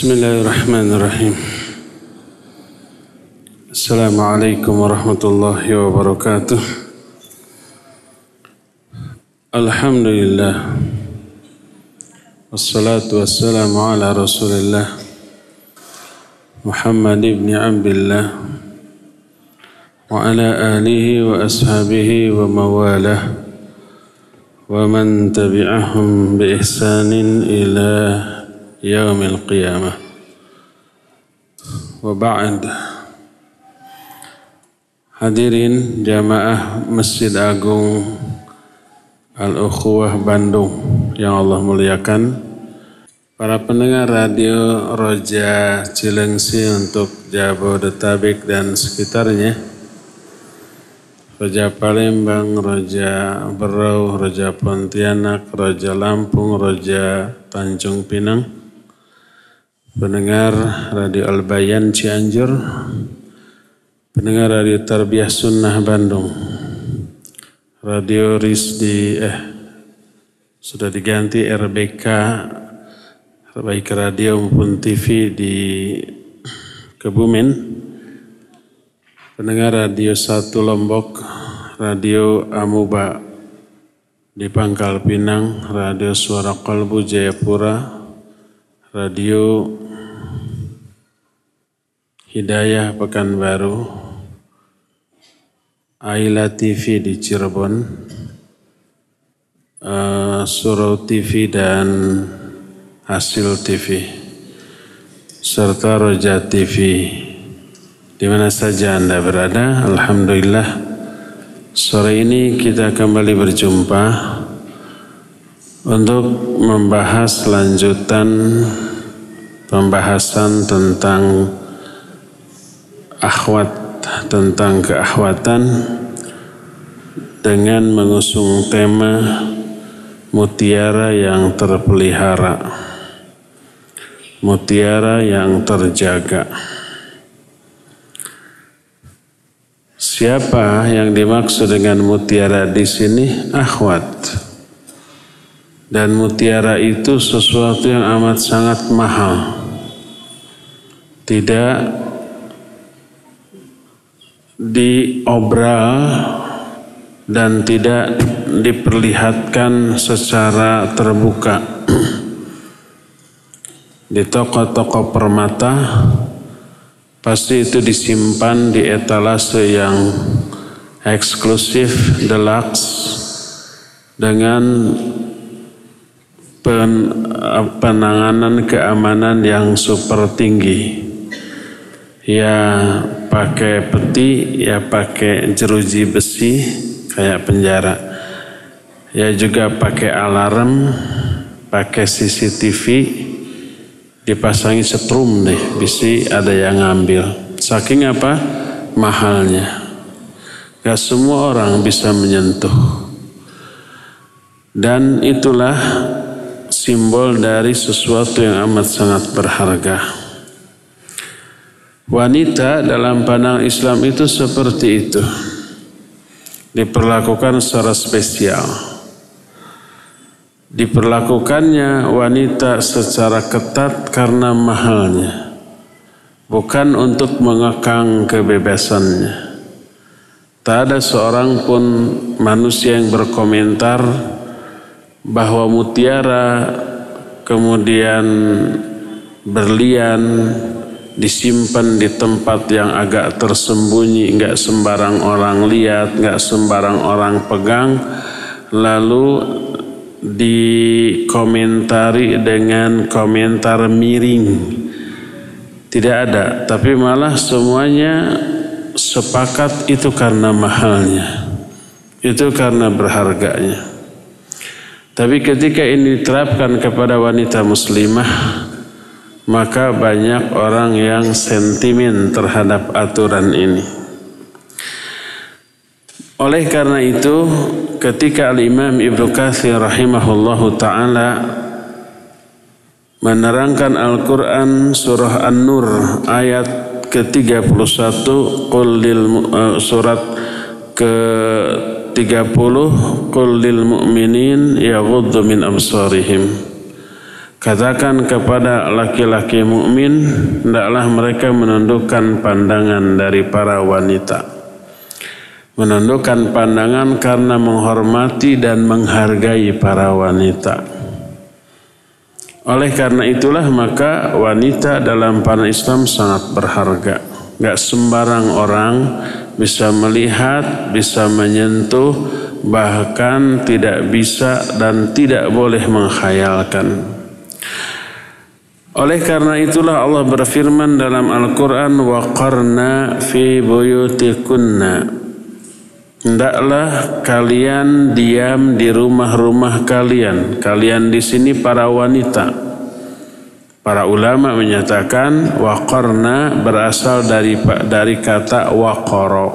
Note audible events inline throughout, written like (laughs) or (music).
بسم الله الرحمن الرحيم السلام عليكم ورحمة الله وبركاته الحمد لله والصلاة والسلام على رسول الله محمد بن عبد الله وعلى آله وأصحابه ومواله ومن تبعهم بإحسان إلى يوم القيامة وبعد Hadirin jamaah Masjid Agung Al-Ukhuwah Bandung yang Allah muliakan Para pendengar radio Roja Cilengsi untuk Jabodetabek dan sekitarnya Roja Palembang, Roja Berau, Roja Pontianak, Roja Lampung, Roja Tanjung Pinang Pendengar Radio Albayan Cianjur Pendengar Radio Tarbiyah Sunnah Bandung Radio Risdi eh sudah diganti RBK baik radio maupun TV di Kebumen. Pendengar Radio Satu Lombok Radio Amuba di Pangkal Pinang Radio Suara Kalbu Jayapura Radio Hidayah Pekanbaru, Aila TV di Cirebon, uh, Surau TV dan Hasil TV, serta Roja TV. Di mana saja Anda berada, Alhamdulillah, sore ini kita kembali berjumpa untuk membahas lanjutan pembahasan tentang akhwat tentang keakhwatan dengan mengusung tema mutiara yang terpelihara mutiara yang terjaga Siapa yang dimaksud dengan mutiara di sini? Akhwat. Dan mutiara itu sesuatu yang amat sangat mahal. Tidak diobral dan tidak diperlihatkan secara terbuka (clears throat) di toko-toko permata pasti itu disimpan di etalase yang eksklusif deluxe dengan pen, penanganan keamanan yang super tinggi. Ya pakai peti ya pakai jeruji besi kayak penjara. Ya juga pakai alarm pakai CCTV dipasangi setrum deh bisi ada yang ngambil. Saking apa? Mahalnya. Gak semua orang bisa menyentuh. Dan itulah simbol dari sesuatu yang amat sangat berharga Wanita dalam pandangan Islam itu seperti itu. Diperlakukan secara spesial. Diperlakukannya wanita secara ketat karena mahalnya. Bukan untuk mengekang kebebasannya. Tak ada seorang pun manusia yang berkomentar bahwa mutiara kemudian berlian disimpan di tempat yang agak tersembunyi, nggak sembarang orang lihat, nggak sembarang orang pegang, lalu dikomentari dengan komentar miring. Tidak ada, tapi malah semuanya sepakat itu karena mahalnya. Itu karena berharganya. Tapi ketika ini diterapkan kepada wanita muslimah, maka banyak orang yang sentimen terhadap aturan ini. Oleh karena itu, ketika Al-Imam Ibnu Katsir rahimahullahu taala menerangkan Al-Qur'an surah An-Nur ayat ke-31 qul lil uh, surat ke-30 qul lil mu'minin yaghuddu min absarihim Katakan kepada laki-laki mukmin, hendaklah mereka menundukkan pandangan dari para wanita. Menundukkan pandangan karena menghormati dan menghargai para wanita. Oleh karena itulah maka wanita dalam pandangan Islam sangat berharga. Gak sembarang orang bisa melihat, bisa menyentuh, bahkan tidak bisa dan tidak boleh menghayalkan. Oleh karena itulah Allah berfirman dalam Al-Quran qarna fi buyutikunna Hendaklah kalian diam di rumah-rumah kalian. Kalian di sini para wanita. Para ulama menyatakan waqarna berasal dari dari kata waqara.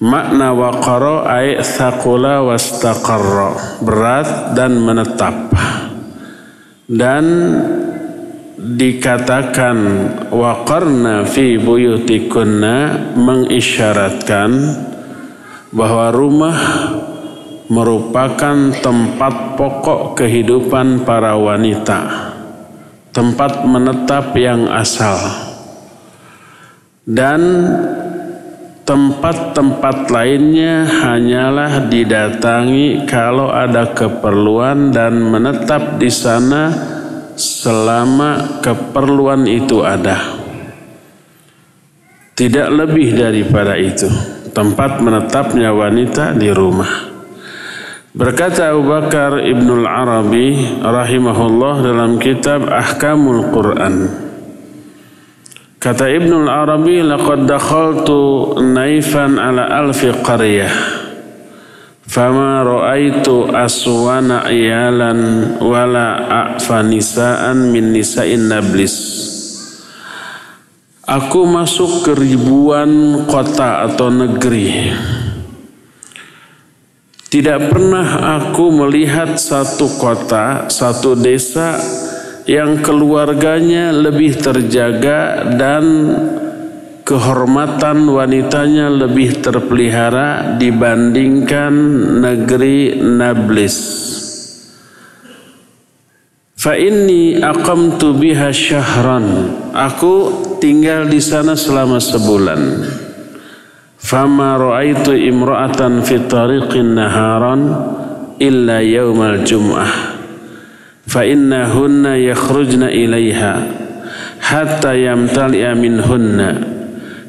Makna waqara ay thaqula wastaqarra. Berat dan menetap dan dikatakan waqarna fi buyutikunna mengisyaratkan bahwa rumah merupakan tempat pokok kehidupan para wanita tempat menetap yang asal dan Tempat-tempat lainnya hanyalah didatangi kalau ada keperluan dan menetap di sana selama keperluan itu ada. Tidak lebih daripada itu. Tempat menetapnya wanita di rumah. Berkata Abu Bakar Ibnul Arabi rahimahullah dalam kitab Ahkamul Quran. Kata Ibnu Arabi, laqad dakhaltu naifan ala alfi qaryah. Fama ra'aitu aswana iyalan wala a'fa nisaan min nisa'in nablis. Aku masuk ke ribuan kota atau negeri. Tidak pernah aku melihat satu kota, satu desa yang keluarganya lebih terjaga dan kehormatan wanitanya lebih terpelihara dibandingkan negeri Nablus. Fa inni aqamtu biha syahran. Aku tinggal di sana selama sebulan. Fama ra'aitu imra'atan fi tariqin naharan illa yaumal jum'ah. Fa innahunna yakhrujna ilaiha hatta yamtali'a minhunna.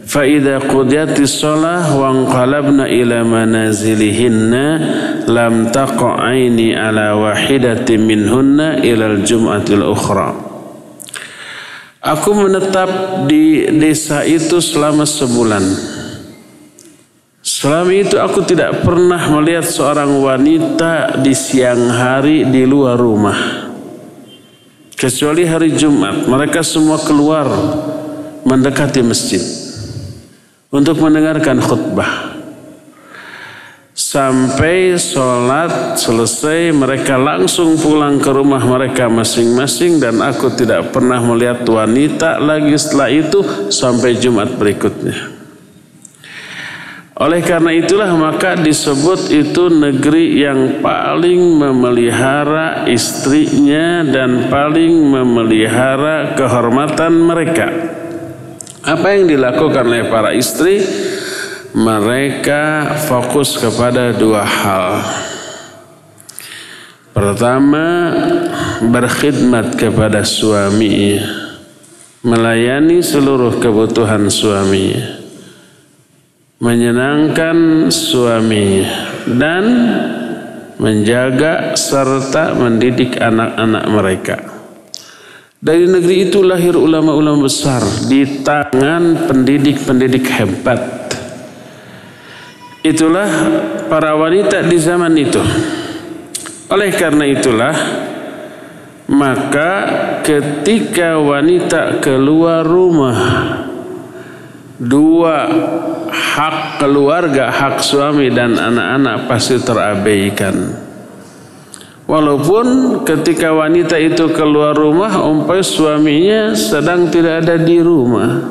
Fa idza qudiyatis shalah wa anqalabna ila manazilihinna lam taqa aini ala wahidatin minhunna ila al-jum'atil ukhra. Aku menetap di desa itu selama sebulan. Selama itu aku tidak pernah melihat seorang wanita di siang hari di luar rumah. Kecuali hari Jumat mereka semua keluar mendekati masjid untuk mendengarkan khutbah. Sampai sholat selesai mereka langsung pulang ke rumah mereka masing-masing dan aku tidak pernah melihat wanita lagi setelah itu sampai Jumat berikutnya oleh karena itulah maka disebut itu negeri yang paling memelihara istrinya dan paling memelihara kehormatan mereka. Apa yang dilakukan oleh para istri? Mereka fokus kepada dua hal. Pertama, berkhidmat kepada suami, melayani seluruh kebutuhan suami menyenangkan suami dan menjaga serta mendidik anak-anak mereka. Dari negeri itu lahir ulama-ulama besar di tangan pendidik-pendidik hebat. Itulah para wanita di zaman itu. Oleh karena itulah maka ketika wanita keluar rumah dua hak keluarga, hak suami dan anak-anak pasti terabaikan. Walaupun ketika wanita itu keluar rumah, umpai suaminya sedang tidak ada di rumah.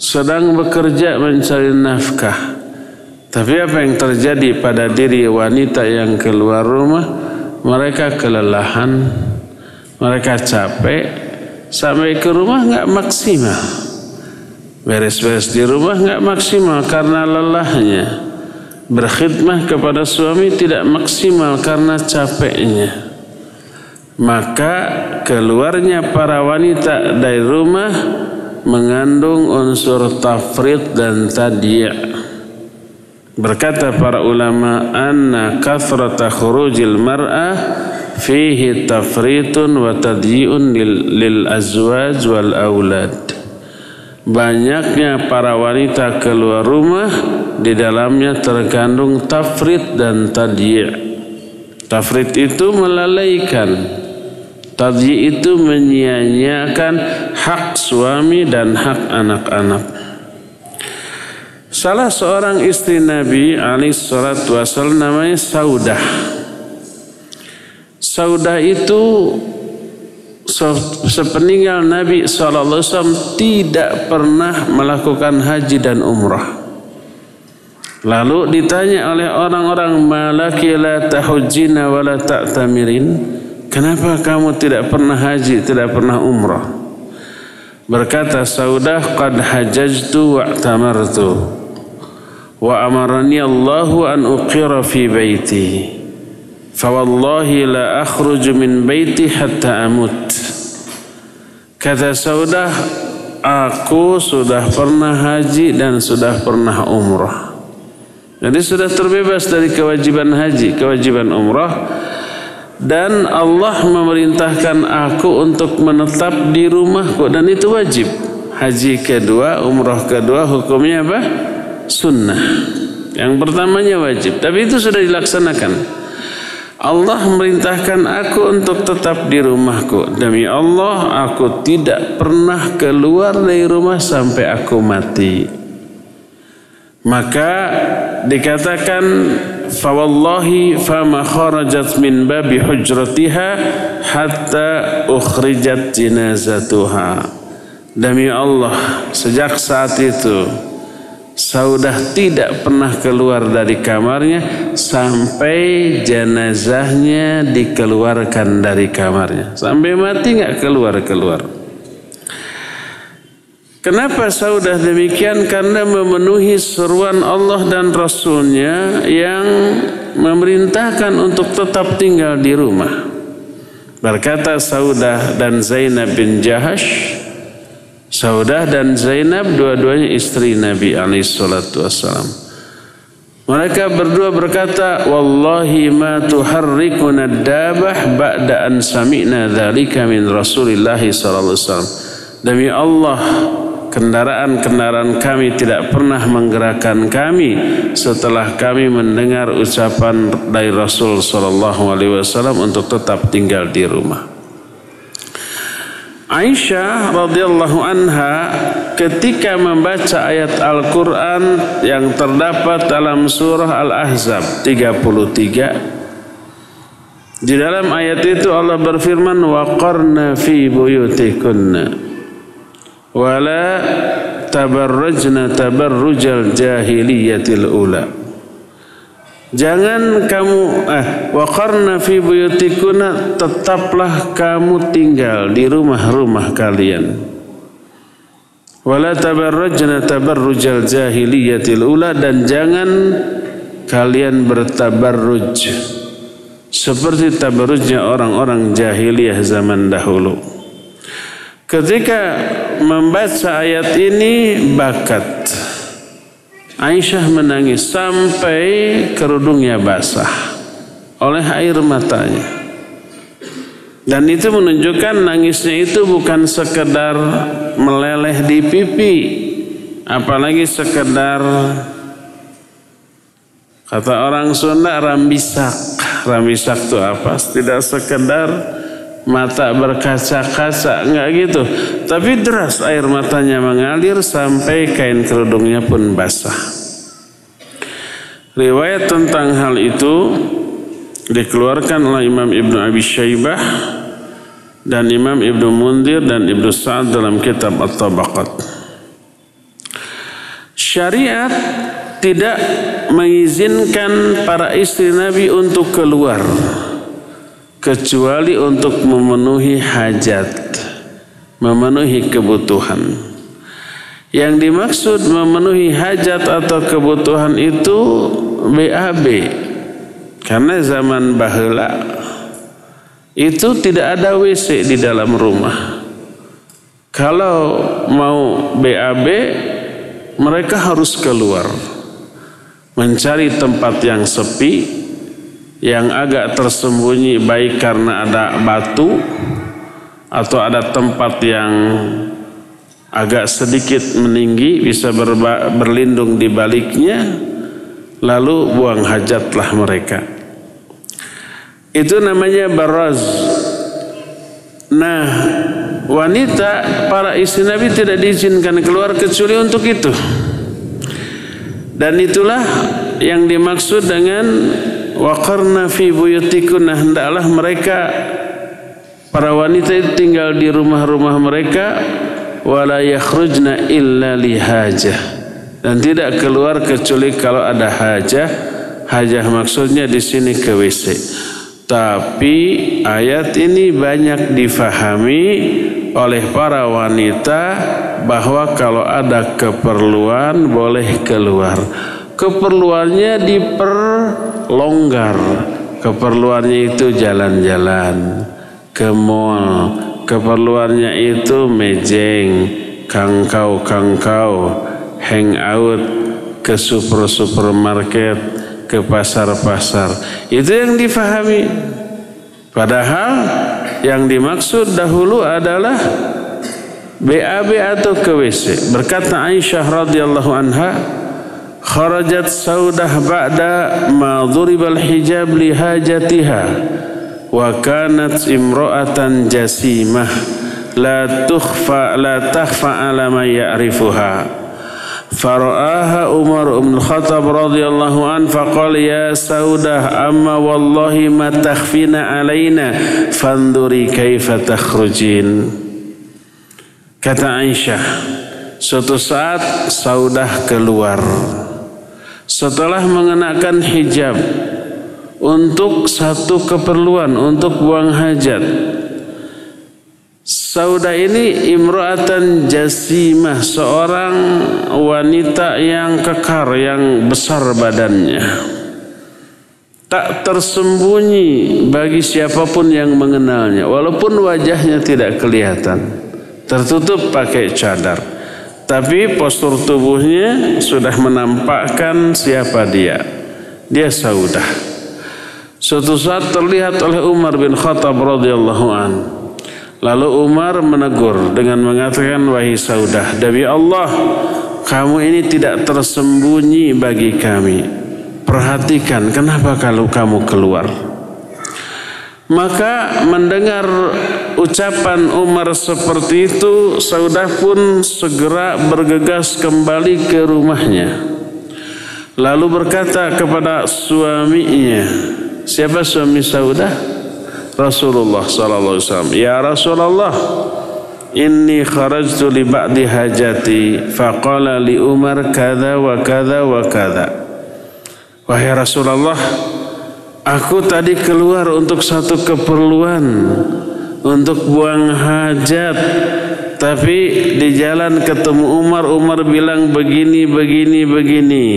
Sedang bekerja mencari nafkah. Tapi apa yang terjadi pada diri wanita yang keluar rumah? mereka kelelahan, mereka capek, sampai ke rumah nggak maksimal. Beres-beres di rumah nggak maksimal karena lelahnya. Berkhidmah kepada suami tidak maksimal karena capeknya. Maka keluarnya para wanita dari rumah mengandung unsur tafrid dan tadiyah. Berkata para ulama, anna kathrata khurujil mar'ah fihi tafritun wa tadyi'un lil, lil azwaj wal aulad. Banyaknya para wanita keluar rumah di dalamnya terkandung tafrit dan tadyi'. Tafrit itu melalaikan. Tadyi' itu menyia-nyiakan hak suami dan hak anak-anak. Salah seorang istri Nabi alaihi salatu wasallam namanya Saudah. Saudah itu sepeninggal Nabi SAW tidak pernah melakukan haji dan umrah. Lalu ditanya oleh orang-orang malaki la tahujjina wa la ta'tamirin. Kenapa kamu tidak pernah haji, tidak pernah umrah? Berkata Saudah qad hajajtu wa tamartu wa amarani Allahu an uqira fi baiti fawallahi la akhruju min baiti hatta amut kata Saudah aku sudah pernah haji dan sudah pernah umrah. Jadi sudah terbebas dari kewajiban haji kewajiban umrah. Dan Allah memerintahkan aku untuk menetap di rumahku dan itu wajib. Haji kedua umrah kedua hukumnya apa? Sunnah. Yang pertamanya wajib, tapi itu sudah dilaksanakan. Allah memerintahkan aku untuk tetap di rumahku. Demi Allah, aku tidak pernah keluar dari rumah sampai aku mati. Maka dikatakan fawallahi fama kharajat min babi hujratiha hatta ukhrijat jinazatuha. Demi Allah, sejak saat itu Saudah tidak pernah keluar dari kamarnya sampai jenazahnya dikeluarkan dari kamarnya. Sampai mati nggak keluar-keluar. Kenapa Saudah demikian? Karena memenuhi seruan Allah dan Rasulnya yang memerintahkan untuk tetap tinggal di rumah. Berkata Saudah dan Zainab bin Jahash, Saudah dan Zainab dua-duanya istri Nabi alaihi salatu wassalam. Mereka berdua berkata, "Wallahi ma tuharrikuna dabah ba'da an sami'na dzalika min Rasulillah sallallahu alaihi wasallam." Demi Allah, kendaraan-kendaraan kami tidak pernah menggerakkan kami setelah kami mendengar ucapan dari Rasul sallallahu alaihi wasallam untuk tetap tinggal di rumah. Aisyah radhiyallahu anha ketika membaca ayat Al-Qur'an yang terdapat dalam surah Al-Ahzab 33 di dalam ayat itu Allah berfirman wa qarna fi buyutikunna wa la tabarrajna tabarrujal jahiliyatil ula Jangan kamu eh waqarna fi buyutikuna tetaplah kamu tinggal di rumah-rumah kalian. Wala tabarrajna tabarrujal jahiliyatil ula dan jangan kalian bertabarruj seperti tabarrujnya orang-orang jahiliyah zaman dahulu. Ketika membaca ayat ini bakat Aisyah menangis sampai kerudungnya basah oleh air matanya. Dan itu menunjukkan nangisnya itu bukan sekedar meleleh di pipi, apalagi sekedar kata orang Sunda rambisak. Rambisak itu apa? Tidak sekedar mata berkaca-kaca enggak gitu. Tapi deras air matanya mengalir sampai kain kerudungnya pun basah. Riwayat tentang hal itu dikeluarkan oleh Imam Ibnu Abi Syaibah dan Imam Ibnu Mundir dan Ibnu Sa'ad dalam kitab At-Tabaqat. Syariat tidak mengizinkan para istri Nabi untuk keluar kecuali untuk memenuhi hajat, memenuhi kebutuhan. Yang dimaksud memenuhi hajat atau kebutuhan itu BAB. Karena zaman bahula itu tidak ada WC di dalam rumah. Kalau mau BAB mereka harus keluar mencari tempat yang sepi yang agak tersembunyi baik karena ada batu atau ada tempat yang agak sedikit meninggi bisa berba, berlindung di baliknya lalu buang hajatlah mereka. Itu namanya baraz. Nah wanita para istri Nabi tidak diizinkan keluar kecuali untuk itu. Dan itulah yang dimaksud dengan waqarna fi buyutikunna hendaklah mereka para wanita itu tinggal di rumah-rumah mereka wala yakhrujna illa lihajah dan tidak keluar kecuali kalau ada hajah. Hajah maksudnya di sini ke WC tapi ayat ini banyak difahami oleh para wanita bahwa kalau ada keperluan boleh keluar keperluannya diperlonggar. Keperluannya itu jalan-jalan ke mall. Keperluannya itu mejeng kangkau-kangkau hangout ke super supermarket ke pasar-pasar. Itu yang difahami. Padahal yang dimaksud dahulu adalah BAB atau ke WC berkata Aisyah radhiyallahu anha kharajat saudah ba'da ma dhuribal hijab li hajatiha wa kanat imra'atan jasimah la tukhfa la takhfa ala ma ya'rifuha فرآها عمر بن الخطاب رضي الله عنه فقال يا سودة أما والله ما تخفين علينا فانظري كيف تخرجين kata Aisyah suatu saat Saudah keluar setelah mengenakan hijab untuk satu keperluan untuk buang hajat. Sauda ini imro'atan jasimah seorang wanita yang kekar yang besar badannya. Tak tersembunyi bagi siapa pun yang mengenalnya walaupun wajahnya tidak kelihatan. Tertutup pakai cadar tapi postur tubuhnya sudah menampakkan siapa dia. Dia Saudah. Suatu saat terlihat oleh Umar bin Khattab radhiyallahu an. Lalu Umar menegur dengan mengatakan wahai Saudah, demi Allah, kamu ini tidak tersembunyi bagi kami. Perhatikan kenapa kalau kamu keluar. Maka mendengar ucapan Umar seperti itu, Saudah pun segera bergegas kembali ke rumahnya. Lalu berkata kepada suaminya, siapa suami Saudah? Rasulullah sallallahu alaihi wasallam. Ya Rasulullah, inni kharajtu li ba'di hajati faqala li Umar kada wa kada wa kada. Wahai Rasulullah, Aku tadi keluar untuk satu keperluan untuk buang hajat. Tapi di jalan ketemu Umar Umar bilang begini begini begini.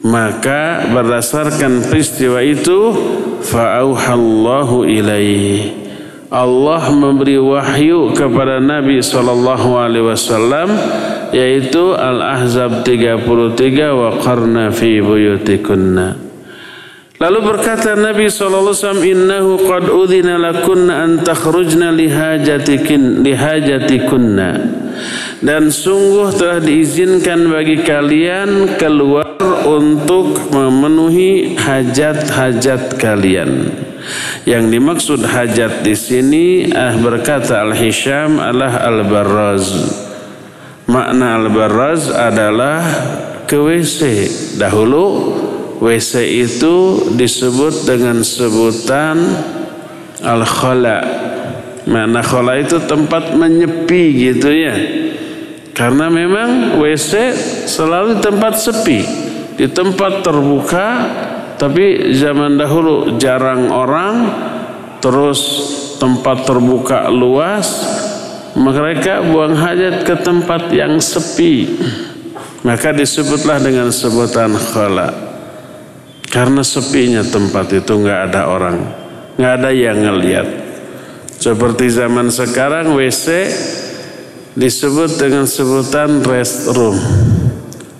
Maka berdasarkan peristiwa itu fa'auhallahu ilaihi. Allah memberi wahyu kepada Nabi sallallahu alaihi wasallam yaitu Al-Ahzab 33 wa qarna fi buyutikunna Lalu berkata Nabi SAW, Innahu qad udhina lakunna an takhrujna lihajatikin, lihajatikunna. Dan sungguh telah diizinkan bagi kalian keluar untuk memenuhi hajat-hajat kalian. Yang dimaksud hajat di sini ah berkata Al-Hisham adalah Al-Barraz. Makna Al-Barraz adalah ke WC. Dahulu WC itu disebut dengan sebutan al-khala. Mana khala itu tempat menyepi gitu ya. Karena memang WC selalu tempat sepi. Di tempat terbuka tapi zaman dahulu jarang orang terus tempat terbuka luas, mereka buang hajat ke tempat yang sepi. Maka disebutlah dengan sebutan khala. Karena sepinya tempat itu nggak ada orang, nggak ada yang ngeliat. Seperti zaman sekarang WC disebut dengan sebutan restroom,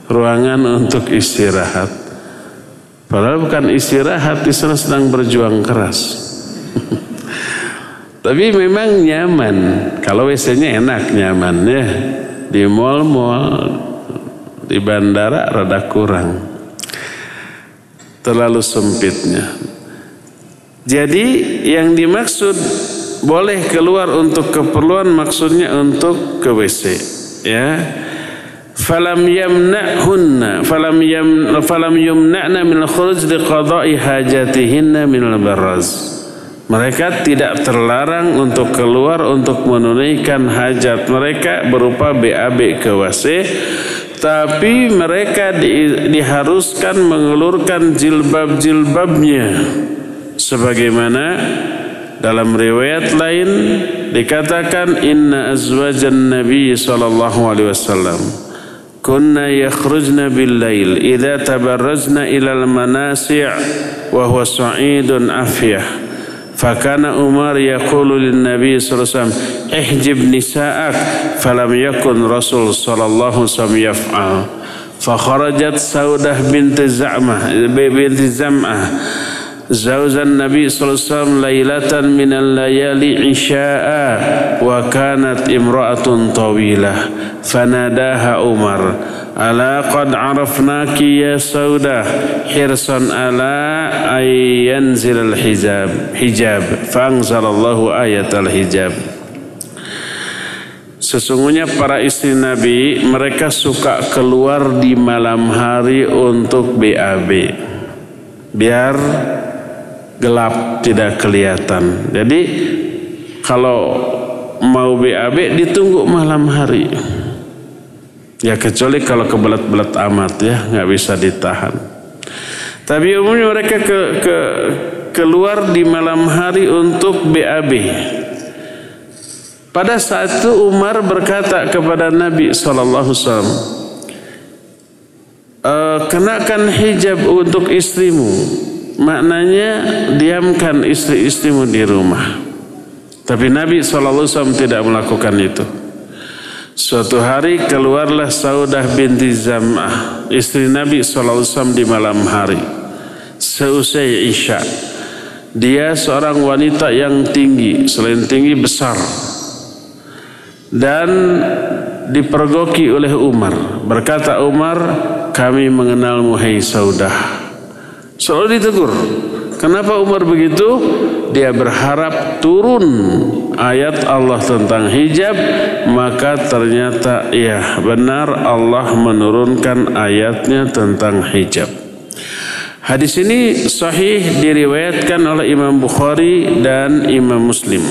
ruangan untuk istirahat. Padahal bukan istirahat, di sana sedang berjuang keras. (laughs) Tapi memang nyaman. Kalau WC-nya enak nyaman ya. Di mall-mall, di bandara rada kurang. Terlalu sempitnya. Jadi yang dimaksud boleh keluar untuk keperluan maksudnya untuk ke WC ya. Falam yamna'hunna falam yam falam yumna'na min al-khuruj liqada'i hajatihinna min al-barraz. Mereka tidak terlarang untuk keluar untuk menunaikan hajat mereka berupa BAB ke WC tapi mereka di, diharuskan mengelurkan jilbab-jilbabnya. Sebagaimana dalam riwayat lain dikatakan inna azwajan nabi sallallahu alaihi wasallam kunna yakhrujna bil lail idza tabarrajna ila al manasi' wa huwa sa'idun afyah فكان عمر يقول للنبي صلى الله عليه وسلم احجب نساءك. فلم يكن رسول صلى الله عليه وسلم يفعل. فخرجت سودة بنت زعمة بنت زمعة. زوج النبي صلى الله عليه وسلم ليلة من الليالي عشاء وكانت امرأة طويلة. فناداها عمر. ala qad arafnaki ya saudah hirsan ala ayyanzil al hijab hijab fa'anzalallahu ayat al hijab Sesungguhnya para istri Nabi mereka suka keluar di malam hari untuk BAB. Biar gelap tidak kelihatan. Jadi kalau mau BAB ditunggu malam hari. Ya kecuali kalau kebelat-belat amat ya nggak bisa ditahan. Tapi umumnya mereka ke, ke keluar di malam hari untuk BAB. Pada saat itu Umar berkata kepada Nabi Shallallahu Alaihi e, kenakan hijab untuk istrimu. Maknanya diamkan istri-istrimu di rumah. Tapi Nabi Shallallahu Alaihi tidak melakukan itu. Suatu hari keluarlah Saudah binti Zam'ah, istri Nabi SAW di malam hari. Seusai Isya. Dia seorang wanita yang tinggi, selain tinggi besar. Dan dipergoki oleh Umar. Berkata Umar, kami mengenalmu hai Saudah. Selalu ditegur. Kenapa Umar begitu? Dia berharap turun ayat Allah tentang hijab, maka ternyata ya benar Allah menurunkan ayatnya tentang hijab. Hadis ini sahih diriwayatkan oleh Imam Bukhari dan Imam Muslim.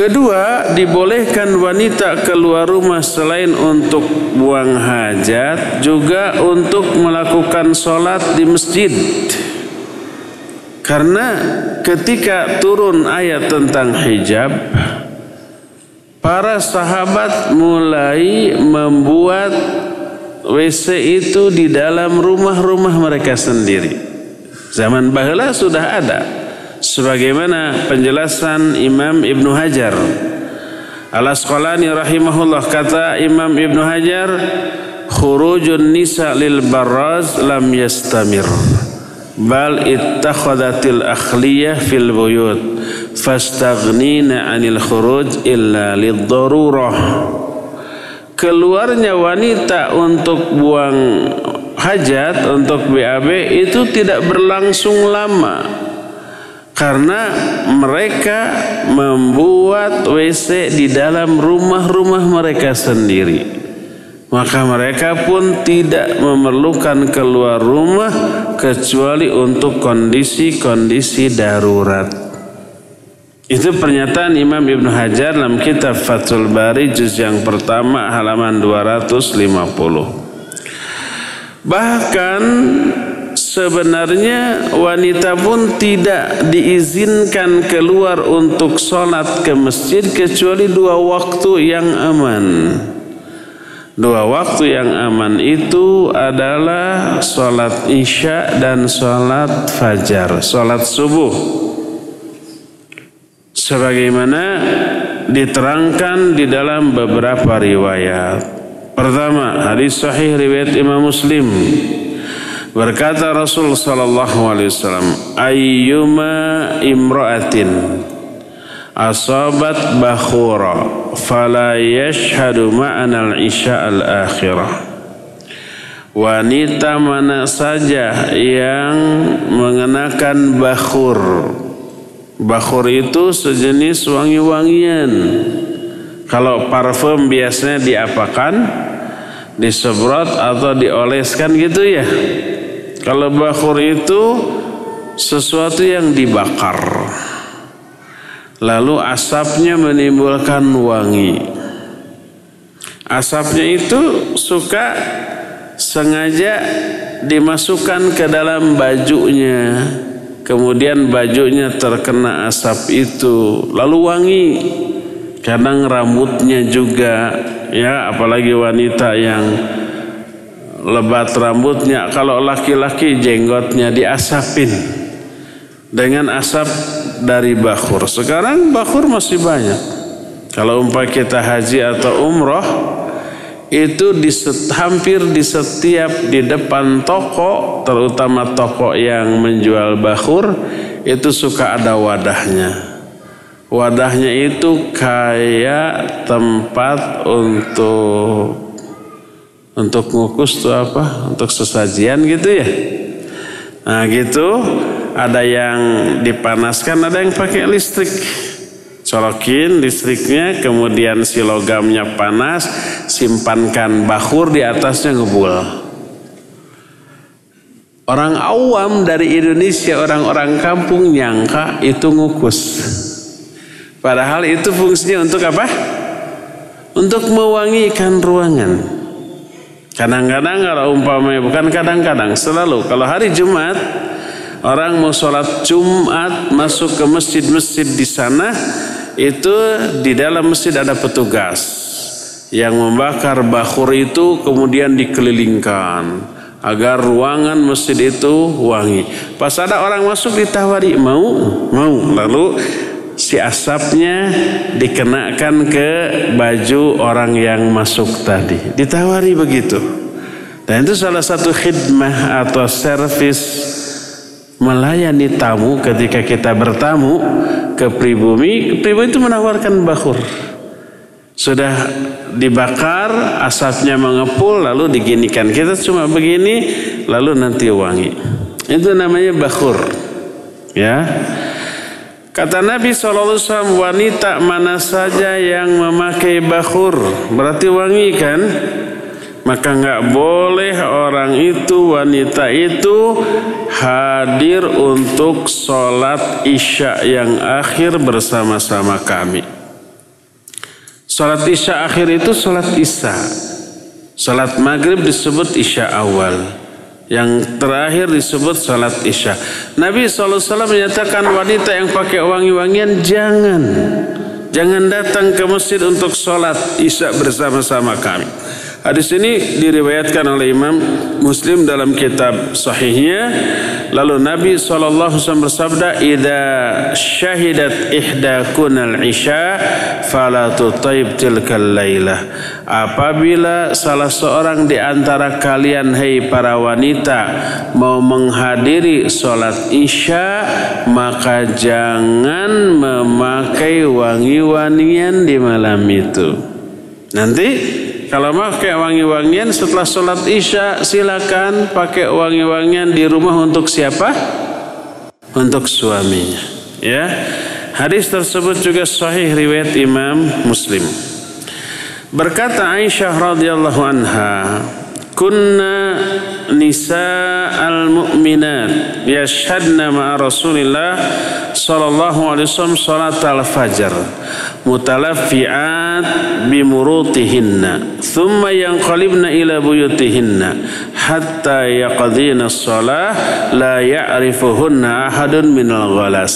Kedua, dibolehkan wanita keluar rumah selain untuk buang hajat, juga untuk melakukan sholat di masjid. Karena ketika turun ayat tentang hijab, para sahabat mulai membuat WC itu di dalam rumah-rumah mereka sendiri. Zaman bahula sudah ada sebagaimana penjelasan Imam Ibnu Hajar. Al-Asqalani rahimahullah kata Imam Ibnu Hajar khurujun nisa lil baraz lam yastamir. Bal ittakhadatil akhliyah fil buyut fastaghnina anil khuruj illa lid darurah keluarnya wanita untuk buang hajat untuk BAB itu tidak berlangsung lama karena mereka membuat WC di dalam rumah-rumah mereka sendiri. Maka mereka pun tidak memerlukan keluar rumah kecuali untuk kondisi-kondisi darurat. Itu pernyataan Imam Ibn Hajar dalam kitab Fathul Bari juz yang pertama halaman 250. Bahkan sebenarnya wanita pun tidak diizinkan keluar untuk sholat ke masjid kecuali dua waktu yang aman. Dua waktu yang aman itu adalah sholat isya dan sholat fajar, sholat subuh. Sebagaimana diterangkan di dalam beberapa riwayat. Pertama, hadis sahih riwayat Imam Muslim. Berkata Rasul sallallahu alaihi wasallam, "Ayyuma imra'atin asabat bakhura fala yashhadu ma'ana al-isya al-akhirah." Wanita mana saja yang mengenakan bakhur. Bakhur itu sejenis wangi-wangian. Kalau parfum biasanya diapakan? Disemprot atau dioleskan gitu ya. Kalau bakhur itu sesuatu yang dibakar. Lalu asapnya menimbulkan wangi. Asapnya itu suka sengaja dimasukkan ke dalam bajunya. Kemudian bajunya terkena asap itu. Lalu wangi. Kadang rambutnya juga ya apalagi wanita yang lebat rambutnya. Kalau laki-laki jenggotnya diasapin dengan asap dari bakhur. Sekarang bakhur masih banyak. Kalau umpah kita haji atau umroh itu di hampir di setiap di depan toko terutama toko yang menjual bakhur itu suka ada wadahnya. Wadahnya itu kayak tempat untuk untuk ngukus tuh apa? Untuk sesajian gitu ya. Nah gitu ada yang dipanaskan, ada yang pakai listrik. Colokin listriknya, kemudian si logamnya panas, simpankan bakur di atasnya ngebul. Orang awam dari Indonesia, orang-orang kampung nyangka itu ngukus. Padahal itu fungsinya untuk apa? Untuk mewangikan ruangan. Kadang-kadang kalau umpamanya bukan kadang-kadang selalu. Kalau hari Jumat orang mau sholat Jumat masuk ke masjid-masjid di sana itu di dalam masjid ada petugas yang membakar bakhur itu kemudian dikelilingkan agar ruangan masjid itu wangi. Pas ada orang masuk ditawari mau? Mau. Lalu si asapnya dikenakan ke baju orang yang masuk tadi. Ditawari begitu. Dan itu salah satu khidmah atau servis melayani tamu ketika kita bertamu ke pribumi. Pribumi itu menawarkan bakur. Sudah dibakar, asapnya mengepul, lalu diginikan. Kita cuma begini, lalu nanti wangi. Itu namanya bakur. Ya. Kata Nabi SAW wanita mana saja yang memakai bakhur berarti wangi kan? Maka nggak boleh orang itu wanita itu hadir untuk sholat isya yang akhir bersama-sama kami. Sholat isya akhir itu sholat isya. Sholat maghrib disebut isya awal. Yang terakhir disebut salat isya. Nabi SAW menyatakan wanita yang pakai wangi-wangian jangan. Jangan datang ke masjid untuk sholat isya bersama-sama kami. Hadis ini diriwayatkan oleh Imam Muslim dalam kitab sahihnya. Lalu Nabi SAW bersabda, "Idza syahidat ihdakunal isya fala tutaib tilkal lailah." Apabila salah seorang di antara kalian hai para wanita mau menghadiri salat isya, maka jangan memakai wangi-wangian di malam itu. Nanti kalau pakai wangi-wangian setelah sholat isya silakan pakai wangi-wangian di rumah untuk siapa? Untuk suaminya. Ya, hadis tersebut juga sahih riwayat Imam Muslim. Berkata Aisyah radhiyallahu anha, kunna nisa al-mu'minat yashhadna ma'a Rasulillah sallallahu alaihi wasallam salat al-fajr mutalaffi'at bimurutihinna thumma yanqalibna ila buyutihinna hatta yaqdina as-salah la ya'rifuhunna ahadun minal ghalas.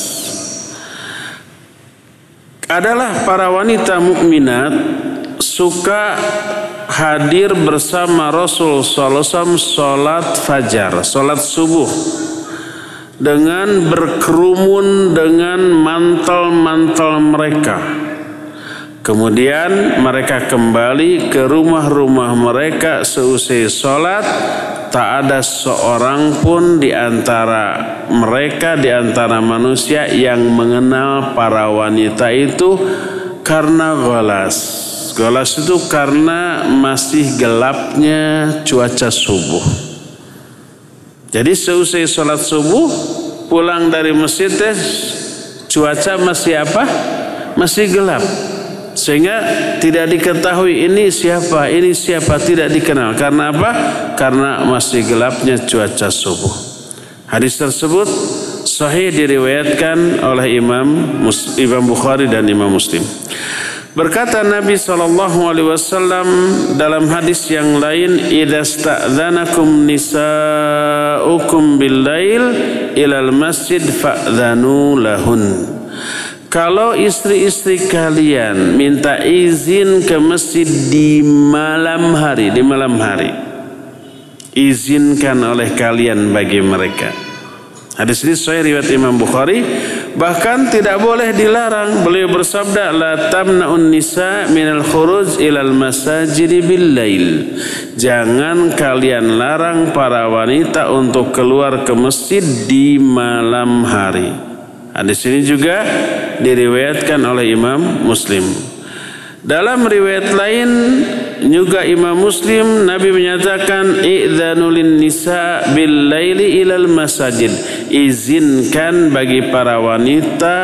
Adalah para wanita mukminat suka hadir bersama Rasul Sallallahu sholat fajar, sholat subuh dengan berkerumun dengan mantel-mantel mereka. Kemudian mereka kembali ke rumah-rumah mereka seusai sholat. Tak ada seorang pun di antara mereka, di antara manusia yang mengenal para wanita itu karena golas Golas itu karena masih gelapnya cuaca subuh. Jadi seusai sholat subuh pulang dari masjid cuaca masih apa? Masih gelap. Sehingga tidak diketahui ini siapa, ini siapa tidak dikenal. Karena apa? Karena masih gelapnya cuaca subuh. Hadis tersebut sahih diriwayatkan oleh Imam Imam Bukhari dan Imam Muslim. Berkata Nabi Shallallahu Alaihi Wasallam dalam hadis yang lain, "Idza sta'dzanakum nisa'ukum bil-lail ilal masjid fa'dzanu lahun." Kalau istri-istri kalian minta izin ke masjid di malam hari, di malam hari, izinkan oleh kalian bagi mereka. Hadis ini sesuai riwayat Imam Bukhari bahkan tidak boleh dilarang. Beliau bersabda la tamna'un nisa minal khuruj ilal masajid bil lail. Jangan kalian larang para wanita untuk keluar ke masjid di malam hari. Hadis ini juga diriwayatkan oleh Imam Muslim. Dalam riwayat lain juga Imam Muslim Nabi menyatakan idzanulin nisa bil laili ilal masajid. Izinkan bagi para wanita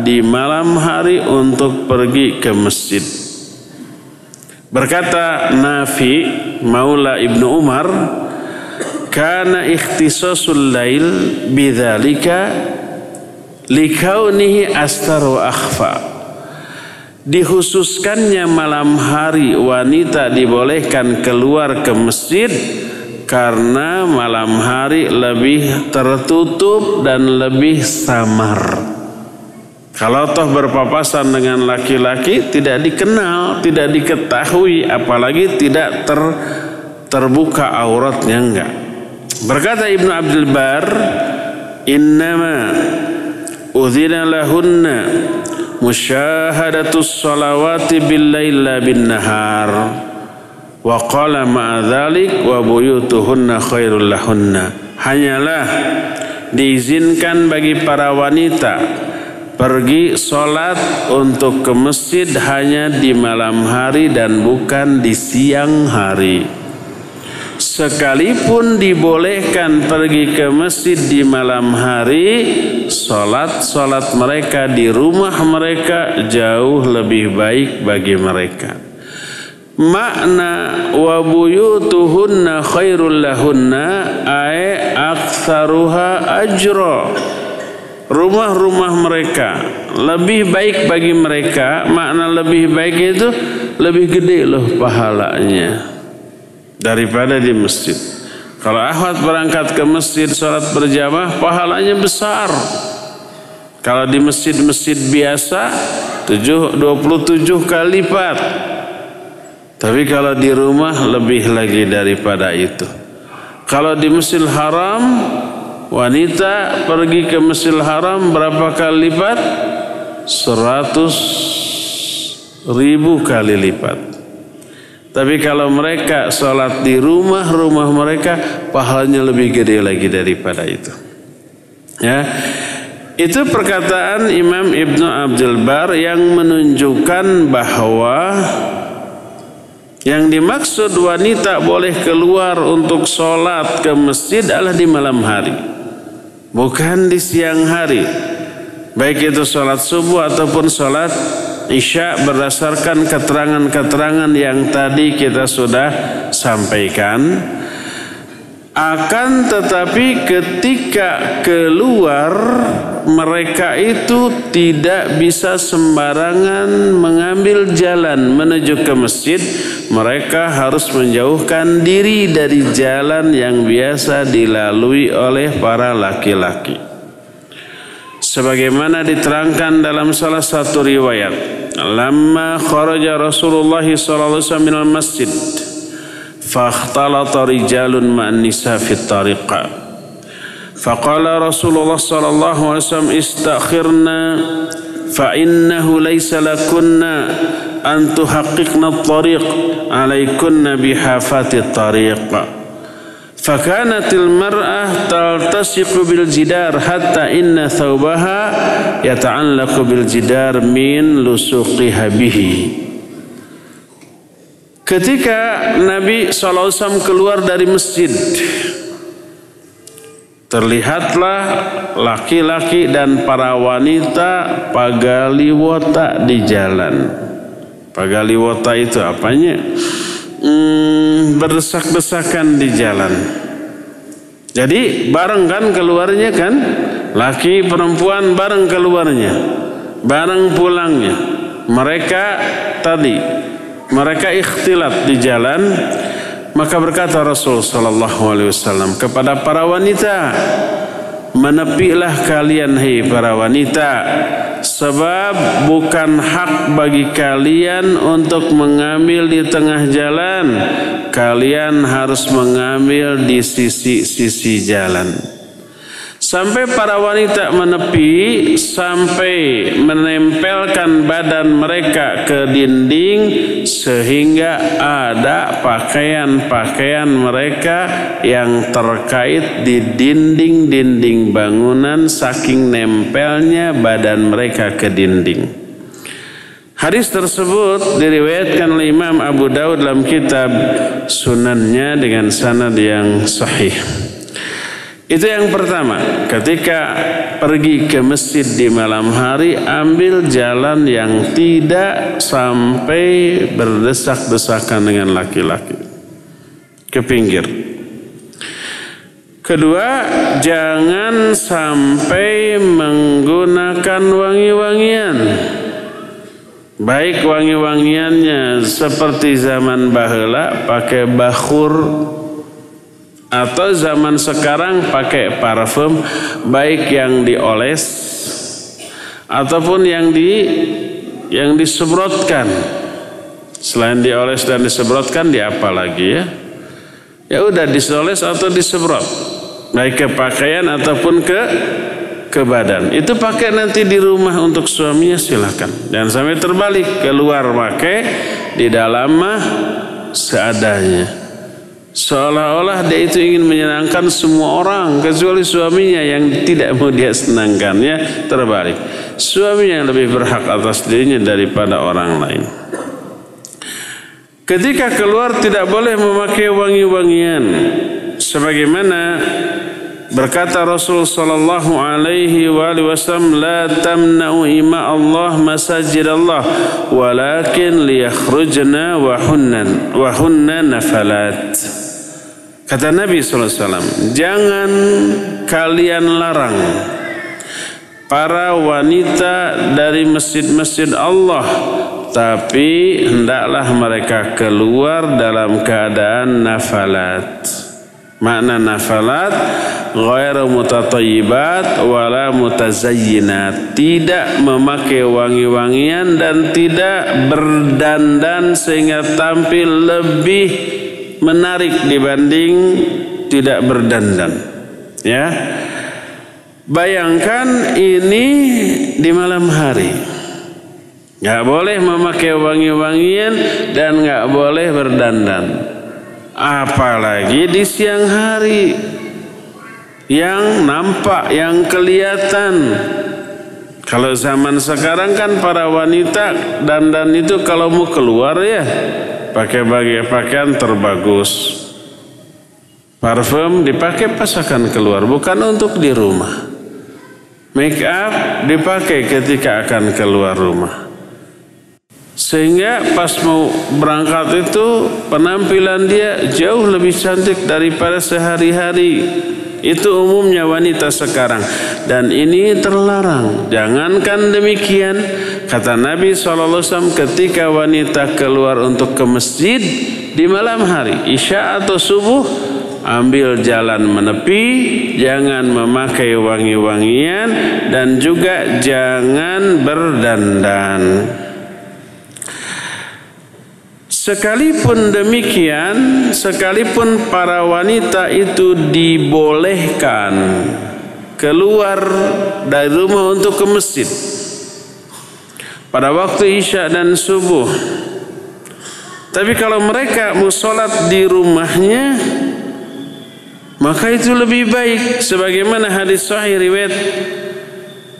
di malam hari untuk pergi ke masjid. Berkata Nafi Maula Ibnu Umar kana ikhtisasul lail bidzalika likaunihi astar wa akhfa Dikhususkannya malam hari wanita dibolehkan keluar ke masjid karena malam hari lebih tertutup dan lebih samar. Kalau toh berpapasan dengan laki-laki tidak dikenal, tidak diketahui, apalagi tidak ter, terbuka auratnya enggak. Berkata Ibnu Abdul Bar, "Innama udzina lahunna musyahadatus salawati bil laila bin nahar wa qala ma'adzalik wa buyutuhunna khairul lahunna. Hanyalah diizinkan bagi para wanita pergi sholat untuk ke masjid hanya di malam hari dan bukan di siang hari sekalipun dibolehkan pergi ke masjid di malam hari salat-salat mereka di rumah mereka jauh lebih baik bagi mereka. Makna wa buyutuhunna khairul lahunna ay aktsaruha ajra. Rumah-rumah mereka lebih baik bagi mereka makna lebih baik itu lebih gede loh pahalanya daripada di masjid. Kalau akhwat berangkat ke masjid sholat berjamaah pahalanya besar. Kalau di masjid-masjid biasa 7, 27 kali lipat. Tapi kalau di rumah lebih lagi daripada itu. Kalau di Masjidil Haram wanita pergi ke Masjidil Haram berapa kali lipat? 100 ribu kali lipat. Tapi kalau mereka sholat di rumah-rumah mereka, pahalanya lebih gede lagi daripada itu. Ya, itu perkataan Imam Ibnu Abdul Bar yang menunjukkan bahwa yang dimaksud wanita boleh keluar untuk sholat ke masjid adalah di malam hari. Bukan di siang hari. Baik itu sholat subuh ataupun sholat Isya berdasarkan keterangan-keterangan yang tadi kita sudah sampaikan. Akan tetapi ketika keluar mereka itu tidak bisa sembarangan mengambil jalan menuju ke masjid. Mereka harus menjauhkan diri dari jalan yang biasa dilalui oleh para laki-laki sebagaimana diterangkan dalam salah satu riwayat lama kharaja Rasulullah sallallahu alaihi wasallam minal masjid فاختلط رجال مع النساء في الطريق فقال رسول الله صلى الله عليه وسلم استأخرنا فإنه ليس لكن أن تحققن الطريق عليكن بحافات الطريق Fakanatil mar'ah taltasiqu bil jidar hatta inna thawbaha yata'allaqu bil jidar min lusuqiha bihi. Ketika Nabi SAW keluar dari masjid, Terlihatlah laki-laki dan para wanita pagaliwota di jalan. Pagaliwota itu apanya? Hmm, berdesak-desakan di jalan. Jadi bareng kan keluarnya kan? Laki perempuan bareng keluarnya. Bareng pulangnya. Mereka tadi mereka ikhtilat di jalan maka berkata Rasul sallallahu alaihi wasallam kepada para wanita menepilah kalian hei para wanita sebab bukan hak bagi kalian untuk mengambil di tengah jalan. Kalian harus mengambil di sisi-sisi jalan Sampai para wanita menepi sampai menempelkan badan mereka ke dinding sehingga ada pakaian-pakaian mereka yang terkait di dinding-dinding bangunan saking nempelnya badan mereka ke dinding. Hadis tersebut diriwayatkan oleh Imam Abu Daud dalam kitab Sunannya dengan sanad yang sahih. Itu yang pertama, ketika pergi ke masjid di malam hari, ambil jalan yang tidak sampai berdesak-desakan dengan laki-laki. Ke pinggir. Kedua, jangan sampai menggunakan wangi-wangian. Baik wangi-wangiannya seperti zaman bahula pakai bakhur atau zaman sekarang pakai parfum baik yang dioles ataupun yang di yang disemprotkan. Selain dioles dan disemprotkan di apa lagi ya? Ya udah disoles atau disemprot. Baik ke pakaian ataupun ke ke badan. Itu pakai nanti di rumah untuk suaminya silahkan jangan sampai terbalik keluar pakai di dalam mah seadanya Seolah-olah dia itu ingin menyenangkan semua orang kecuali suaminya yang tidak mau dia senangkan ya terbalik. Suaminya yang lebih berhak atas dirinya daripada orang lain. Ketika keluar tidak boleh memakai wangi-wangian sebagaimana berkata Rasul sallallahu alaihi wasallam la tamna'u ima Allah masajid Allah walakin liyakhrujna wa hunnan wa hunna nafalat Kata Nabi SAW, jangan kalian larang para wanita dari masjid-masjid Allah, tapi hendaklah mereka keluar dalam keadaan nafalat. Makna nafalat ghairu mutatayyibat wala mutazayyinat. Tidak memakai wangi-wangian dan tidak berdandan sehingga tampil lebih menarik dibanding tidak berdandan. Ya. Bayangkan ini di malam hari. Gak boleh memakai wangi-wangian dan gak boleh berdandan. Apalagi di siang hari yang nampak, yang kelihatan. Kalau zaman sekarang kan para wanita dandan itu kalau mau keluar ya pakai bagi pakaian terbagus. Parfum dipakai pasakan keluar, bukan untuk di rumah. Make up dipakai ketika akan keluar rumah. Sehingga pas mau berangkat itu penampilan dia jauh lebih cantik daripada sehari-hari. Itu umumnya wanita sekarang dan ini terlarang. Jangankan demikian, kata Nabi SAW ketika wanita keluar untuk ke masjid di malam hari, isya atau subuh, ambil jalan menepi, jangan memakai wangi-wangian dan juga jangan berdandan. Sekalipun demikian, sekalipun para wanita itu dibolehkan keluar dari rumah untuk ke masjid pada waktu isya dan subuh. Tapi kalau mereka mau sholat di rumahnya, maka itu lebih baik. Sebagaimana hadis sahih riwayat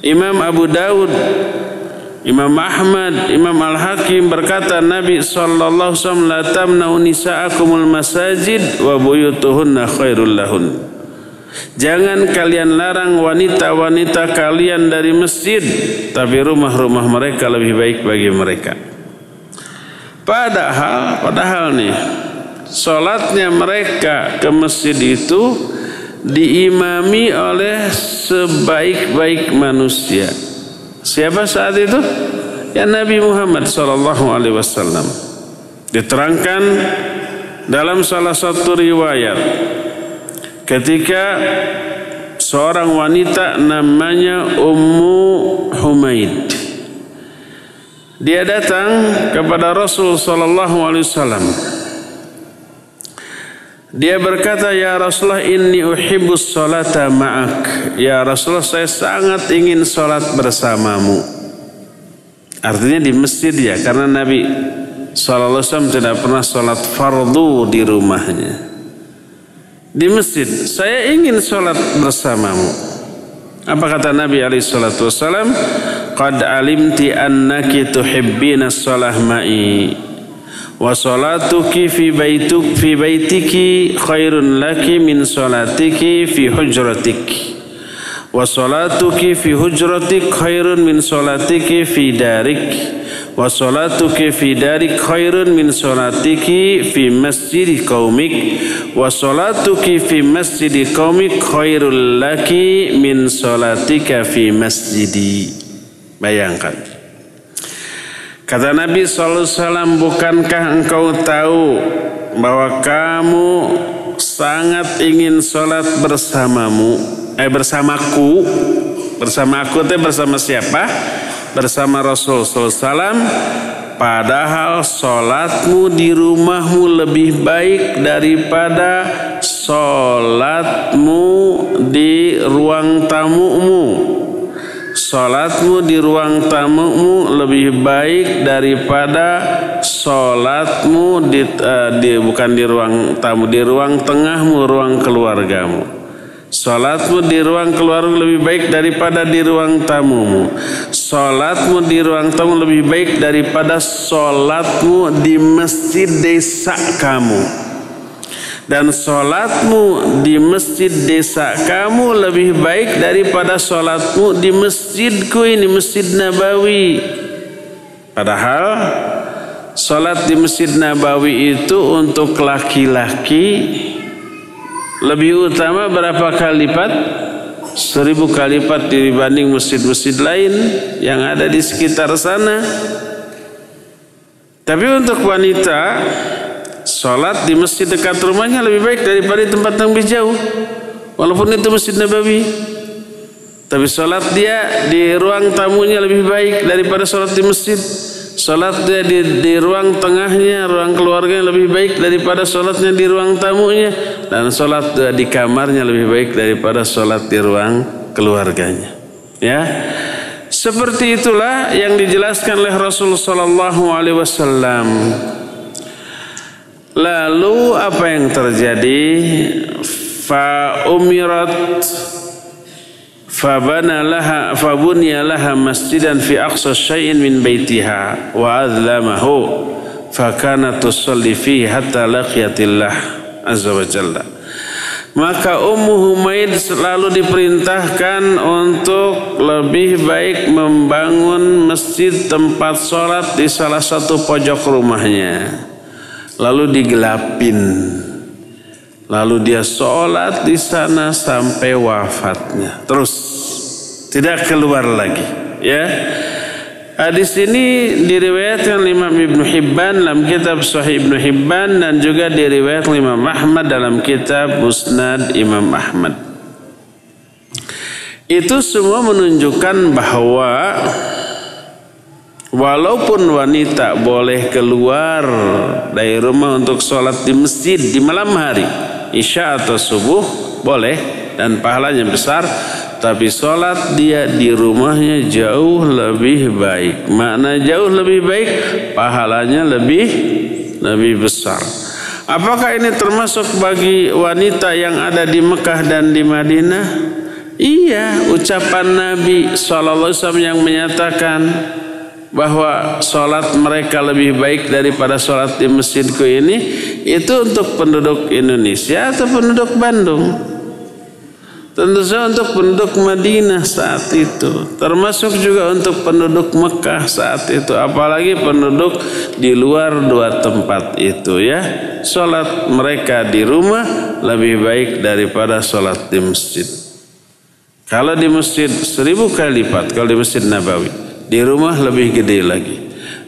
Imam Abu Dawud Imam Ahmad, Imam Al-Hakim berkata Nabi sallallahu alaihi wasallam la tamna'u nisa'akumul masajid wa buyutuhunna khairul lahun. Jangan kalian larang wanita-wanita kalian dari masjid, tapi rumah-rumah mereka lebih baik bagi mereka. Padahal, padahal nih, solatnya mereka ke masjid itu diimami oleh sebaik-baik manusia Siapa saat itu? Ya Nabi Muhammad sallallahu alaihi wasallam. Diterangkan dalam salah satu riwayat ketika seorang wanita namanya Ummu Humaid dia datang kepada Rasul sallallahu alaihi wasallam dia berkata, Ya Rasulullah inni uhibbus salata ma'ak. Ya Rasulullah saya sangat ingin salat bersamamu. Artinya di masjid ya, karena Nabi SAW tidak pernah salat fardu di rumahnya. Di masjid, saya ingin salat bersamamu. Apa kata Nabi SAW? Qad alimti annaki tuhibbina salah ma'i wa salatuki fi baituk fi baitiki khairun laki min salatiki fi hujratik. Wa salatuki fi hujratik khairun min salatiki fi darik. Wa salatuki fi darik khairun min salatiki fi masjid qaumik wa salatuki fi masjid qaumik khairul laki min salatika fi masjidi. Bayangkan Kata Nabi SAW, bukankah engkau tahu bahwa kamu sangat ingin sholat bersamamu, eh bersamaku, bersama aku itu bersama siapa? Bersama Rasul SAW. Padahal sholatmu di rumahmu lebih baik daripada sholatmu di ruang tamumu. Salatmu di ruang tamumu lebih baik daripada salatmu di, uh, di bukan di ruang tamu di ruang tengahmu ruang keluargamu. Salatmu di ruang keluarga lebih baik daripada di ruang tamumu. Salatmu di ruang tamu lebih baik daripada salatmu di masjid desa kamu dan sholatmu di masjid desa kamu lebih baik daripada sholatmu di masjidku ini masjid Nabawi. Padahal sholat di masjid Nabawi itu untuk laki-laki lebih utama berapa kali lipat? Seribu kali lipat dibanding masjid-masjid lain yang ada di sekitar sana. Tapi untuk wanita Sholat di masjid dekat rumahnya lebih baik daripada di tempat yang lebih jauh. Walaupun itu masjid Nabawi. Tapi sholat dia di ruang tamunya lebih baik daripada sholat di masjid. Sholat dia di, di ruang tengahnya, ruang keluarganya lebih baik daripada sholatnya di ruang tamunya. Dan sholat di kamarnya lebih baik daripada sholat di ruang keluarganya. Ya, seperti itulah yang dijelaskan oleh Rasulullah Sallallahu Alaihi Wasallam. Lalu apa yang terjadi? Fa umirat fabana laha fabunya laha masjidan fi aqsa syai'in min baitiha wa adlamahu fakana tusalli fihi hatta laqiyatillah azza wa jalla. maka Ummu Humaid selalu diperintahkan untuk lebih baik membangun masjid tempat sholat di salah satu pojok rumahnya. Lalu digelapin. Lalu dia sholat di sana sampai wafatnya. Terus tidak keluar lagi. Ya. Hadis ini diriwayatkan Imam Ibn Hibban dalam kitab Sahih Ibn Hibban dan juga diriwayatkan Imam Ahmad dalam kitab Musnad Imam Ahmad. Itu semua menunjukkan bahwa walaupun wanita boleh keluar dari rumah untuk sholat di masjid di malam hari, isya atau subuh boleh dan pahalanya besar, tapi sholat dia di rumahnya jauh lebih baik. Makna jauh lebih baik, pahalanya lebih lebih besar. Apakah ini termasuk bagi wanita yang ada di Mekah dan di Madinah? Iya, ucapan Nabi SAW yang menyatakan bahwa sholat mereka lebih baik daripada sholat di masjidku ini itu untuk penduduk Indonesia atau penduduk Bandung? Tentu saja untuk penduduk Madinah saat itu, termasuk juga untuk penduduk Mekah saat itu, apalagi penduduk di luar dua tempat itu ya. Salat mereka di rumah lebih baik daripada salat di masjid. Kalau di masjid seribu kali lipat, kalau di masjid Nabawi, di rumah lebih gede lagi.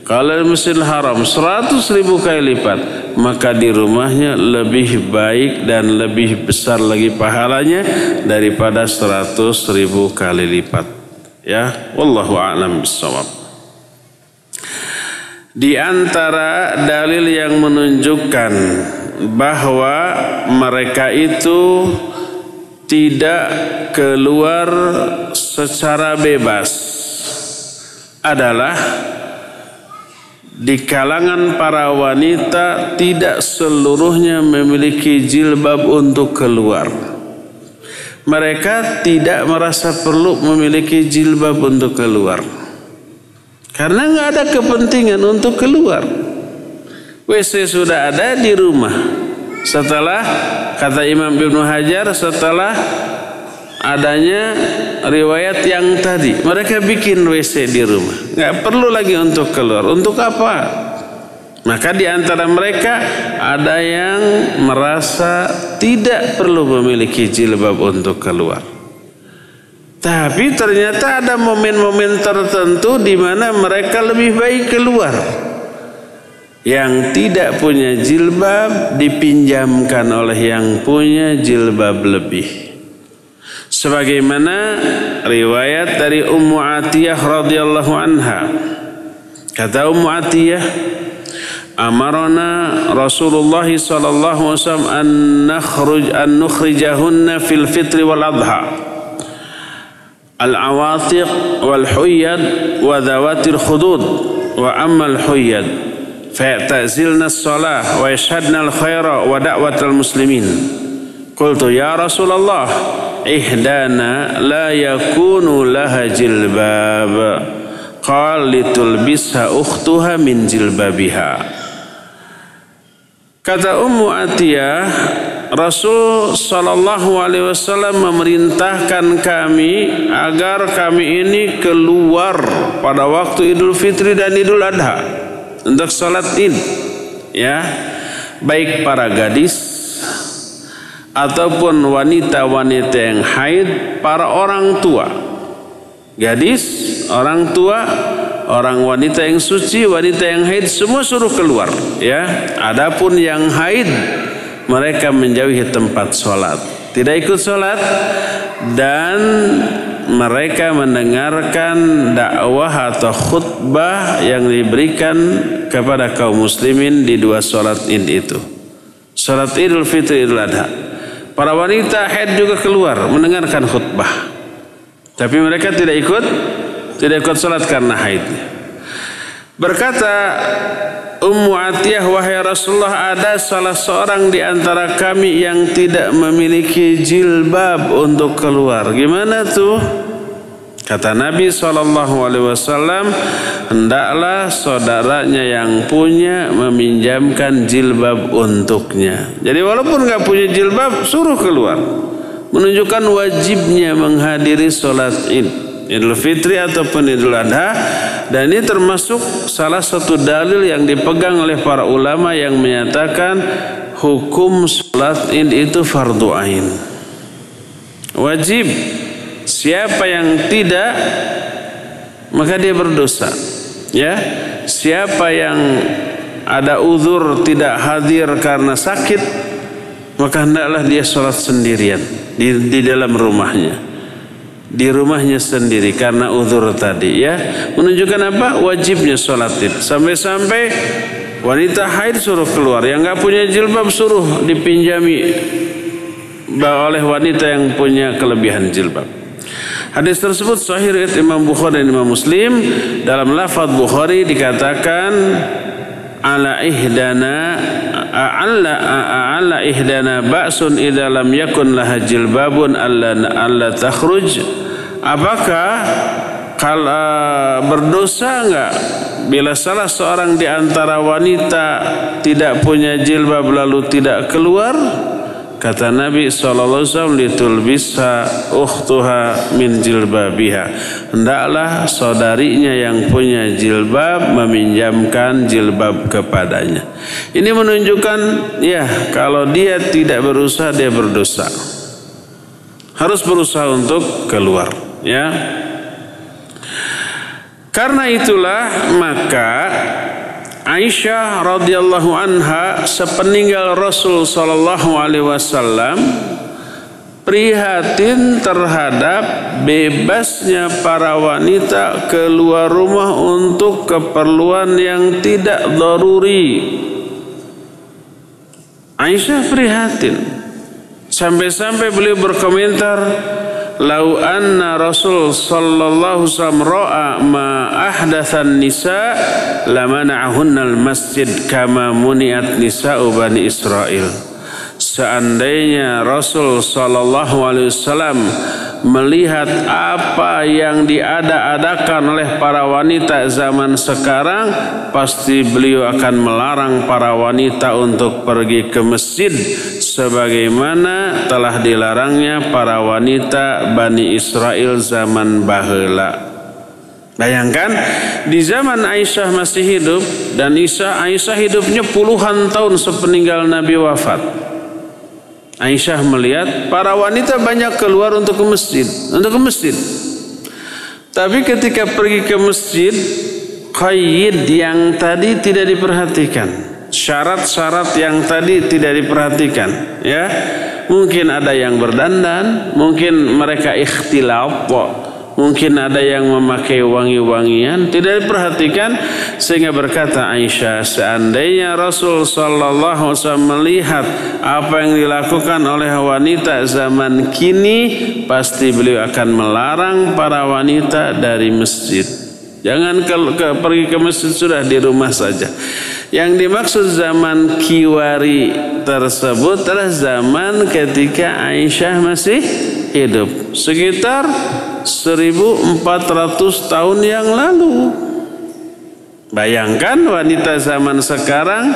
Kalau di Masjidil Haram 100 ribu kali lipat, maka di rumahnya lebih baik dan lebih besar lagi pahalanya daripada 100 ribu kali lipat. Ya, wallahu a'lam bishawab. Di antara dalil yang menunjukkan bahwa mereka itu tidak keluar secara bebas adalah di kalangan para wanita tidak seluruhnya memiliki jilbab untuk keluar. Mereka tidak merasa perlu memiliki jilbab untuk keluar. Karena nggak ada kepentingan untuk keluar. WC sudah ada di rumah. Setelah kata Imam Ibnu Hajar setelah adanya riwayat yang tadi. Mereka bikin WC di rumah. Nggak perlu lagi untuk keluar. Untuk apa? Maka di antara mereka ada yang merasa tidak perlu memiliki jilbab untuk keluar. Tapi ternyata ada momen-momen tertentu di mana mereka lebih baik keluar. Yang tidak punya jilbab dipinjamkan oleh yang punya jilbab lebih sebagaimana riwayat dari Ummu Atiyah radhiyallahu anha. Kata Ummu Atiyah amarna Rasulullah sallallahu alaihi wasallam an nakhruj an nukhrijahunna fil fitri wal adha. Al awatiq wal huyad wa dhawatil khudud. Wa amma al huyad fayatazilna as-salah wa yashhadna al ihdana la yakunu laha jilbab. Qal litulbisha ukhtuha min jilbabiha. Kata Ummu Atiyah, Rasul Shallallahu Alaihi Wasallam memerintahkan kami agar kami ini keluar pada waktu Idul Fitri dan Idul Adha untuk sholat id, ya, baik para gadis ataupun wanita-wanita yang haid para orang tua. Gadis orang tua orang wanita yang suci wanita yang haid semua suruh keluar ya. Adapun yang haid mereka menjauhi tempat sholat. Tidak ikut sholat dan mereka mendengarkan dakwah atau khutbah yang diberikan kepada kaum muslimin di dua sholat id itu. Sholat idul fitri idul adha Para wanita haid juga keluar mendengarkan khutbah. Tapi mereka tidak ikut tidak ikut salat karena haidnya. Berkata Ummu Atiyah wahai Rasulullah ada salah seorang di antara kami yang tidak memiliki jilbab untuk keluar. Gimana tuh? Kata Nabi SAW, hendaklah saudaranya yang punya meminjamkan jilbab untuknya. Jadi walaupun nggak punya jilbab, suruh keluar. Menunjukkan wajibnya menghadiri sholat id. Idul Fitri ataupun Idul Adha dan ini termasuk salah satu dalil yang dipegang oleh para ulama yang menyatakan hukum sholat id itu fardu ain wajib Siapa yang tidak maka dia berdosa. Ya. Siapa yang ada uzur tidak hadir karena sakit maka hendaklah dia sholat sendirian di, di dalam rumahnya. Di rumahnya sendiri karena uzur tadi ya. Menunjukkan apa? Wajibnya sholat id sampai-sampai wanita haid suruh keluar. Yang nggak punya jilbab suruh dipinjami oleh wanita yang punya kelebihan jilbab Hadis tersebut sahih riwayat Imam Bukhari dan Imam Muslim. Dalam lafaz Bukhari dikatakan ala ihdana alla ala ihdana ba'sun idza lam yakun laha jilbabun alla alla takhruj. Apakah kalau berdosa enggak bila salah seorang di antara wanita tidak punya jilbab lalu tidak keluar? Kata Nabi SAW litul bisa ukhtuha min jilbabiha. Hendaklah saudarinya yang punya jilbab meminjamkan jilbab kepadanya. Ini menunjukkan ya kalau dia tidak berusaha dia berdosa. Harus berusaha untuk keluar ya. Karena itulah maka Aisyah radhiyallahu anha sepeninggal Rasul sallallahu alaihi wasallam prihatin terhadap bebasnya para wanita keluar rumah untuk keperluan yang tidak daruri. Aisyah prihatin sampai-sampai beliau berkomentar lau anna Rasul sallallahu wasallam ra'a ma ahdatsan nisa lamana'ahunna al-masjid kama muniat nisa'u bani Israel. Seandainya Rasul sallallahu alaihi wasallam melihat apa yang diada-adakan oleh para wanita zaman sekarang pasti beliau akan melarang para wanita untuk pergi ke masjid sebagaimana telah dilarangnya para wanita Bani Israel zaman bahela. Bayangkan di zaman Aisyah masih hidup dan Isa Aisyah hidupnya puluhan tahun sepeninggal Nabi wafat. Aisyah melihat para wanita banyak keluar untuk ke masjid, untuk ke masjid. Tapi ketika pergi ke masjid, qayyid yang tadi tidak diperhatikan. Syarat-syarat yang tadi tidak diperhatikan ya. Mungkin ada yang berdandan mungkin mereka ikhtilaf mungkin ada yang memakai wangi-wangian. Tidak diperhatikan sehingga berkata Aisyah seandainya Rasul sallallahu wasallam melihat apa yang dilakukan oleh wanita zaman kini pasti beliau akan melarang para wanita dari masjid. Jangan ke, ke, pergi ke masjid sudah di rumah saja. Yang dimaksud zaman kiwari tersebut adalah zaman ketika Aisyah masih hidup. Sekitar 1400 tahun yang lalu. Bayangkan wanita zaman sekarang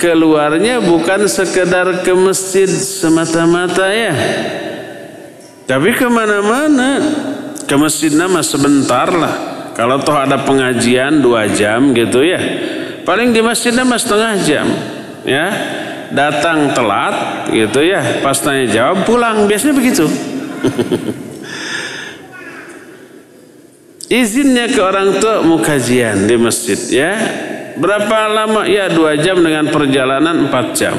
keluarnya bukan sekedar ke masjid semata-mata ya. Tapi ke mana-mana. Ke masjid nama sebentar lah. Kalau toh ada pengajian dua jam gitu ya paling di masjidnya mas setengah jam ya datang telat gitu ya pas tanya jawab pulang biasanya begitu (laughs) izinnya ke orang tua mau kajian di masjid ya berapa lama ya dua jam dengan perjalanan empat jam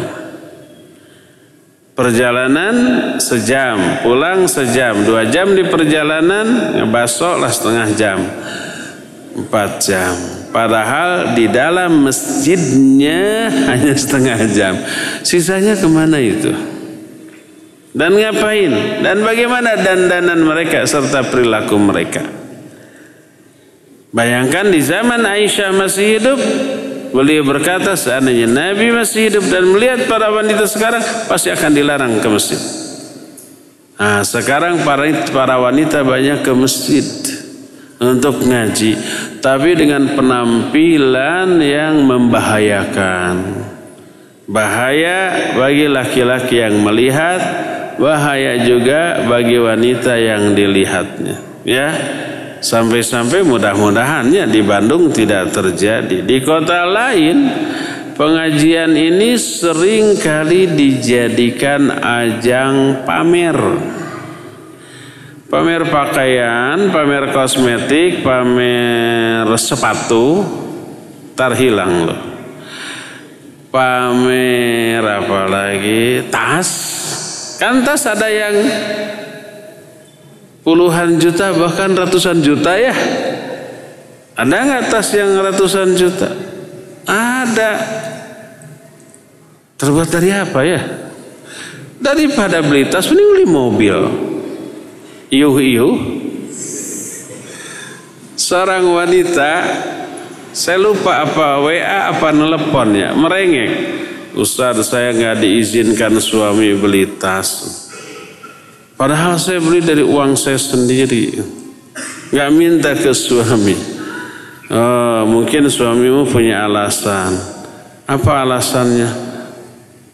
perjalanan sejam pulang sejam dua jam di perjalanan ngebasok lah setengah jam empat jam Padahal di dalam masjidnya (laughs) hanya setengah jam. Sisanya ke mana itu? Dan ngapain? Dan bagaimana dandanan mereka serta perilaku mereka? Bayangkan di zaman Aisyah masih hidup, beliau berkata seandainya Nabi masih hidup dan melihat para wanita sekarang pasti akan dilarang ke masjid. Nah, sekarang para para wanita banyak ke masjid. untuk ngaji, tapi dengan penampilan yang membahayakan. Bahaya bagi laki-laki yang melihat, bahaya juga bagi wanita yang dilihatnya. Ya, sampai-sampai mudah-mudahannya di Bandung tidak terjadi. Di kota lain pengajian ini sering kali dijadikan ajang pamer pamer pakaian, pamer kosmetik, pamer sepatu, terhilang loh. Pamer apa lagi? Tas. Kan tas ada yang puluhan juta bahkan ratusan juta ya. Ada nggak tas yang ratusan juta? Ada. Terbuat dari apa ya? Daripada beli tas, mending beli mobil iuh-iuh seorang wanita saya lupa apa WA apa nelpon ya merengek Ustaz saya nggak diizinkan suami beli tas padahal saya beli dari uang saya sendiri. Nggak minta ke suami. Oh, mungkin suamimu punya alasan. Apa alasannya?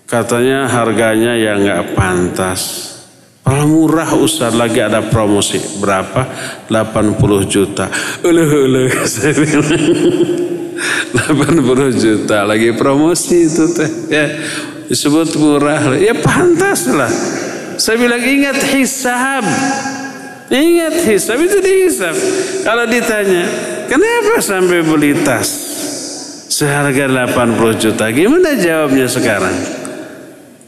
Katanya harganya yang nggak pantas. Kalau murah Ustaz. Lagi ada promosi. Berapa? 80 juta. Uluh uluh. (laughs) Saya bilang. 80 juta. Lagi promosi itu teh. Ya disebut murah. Ya pantas lah saya bilang ingat hisab. Ingat hisab itu dihisab kalau ditanya kenapa sampai beli tas seharga 80 juta? Gimana jawabnya sekarang?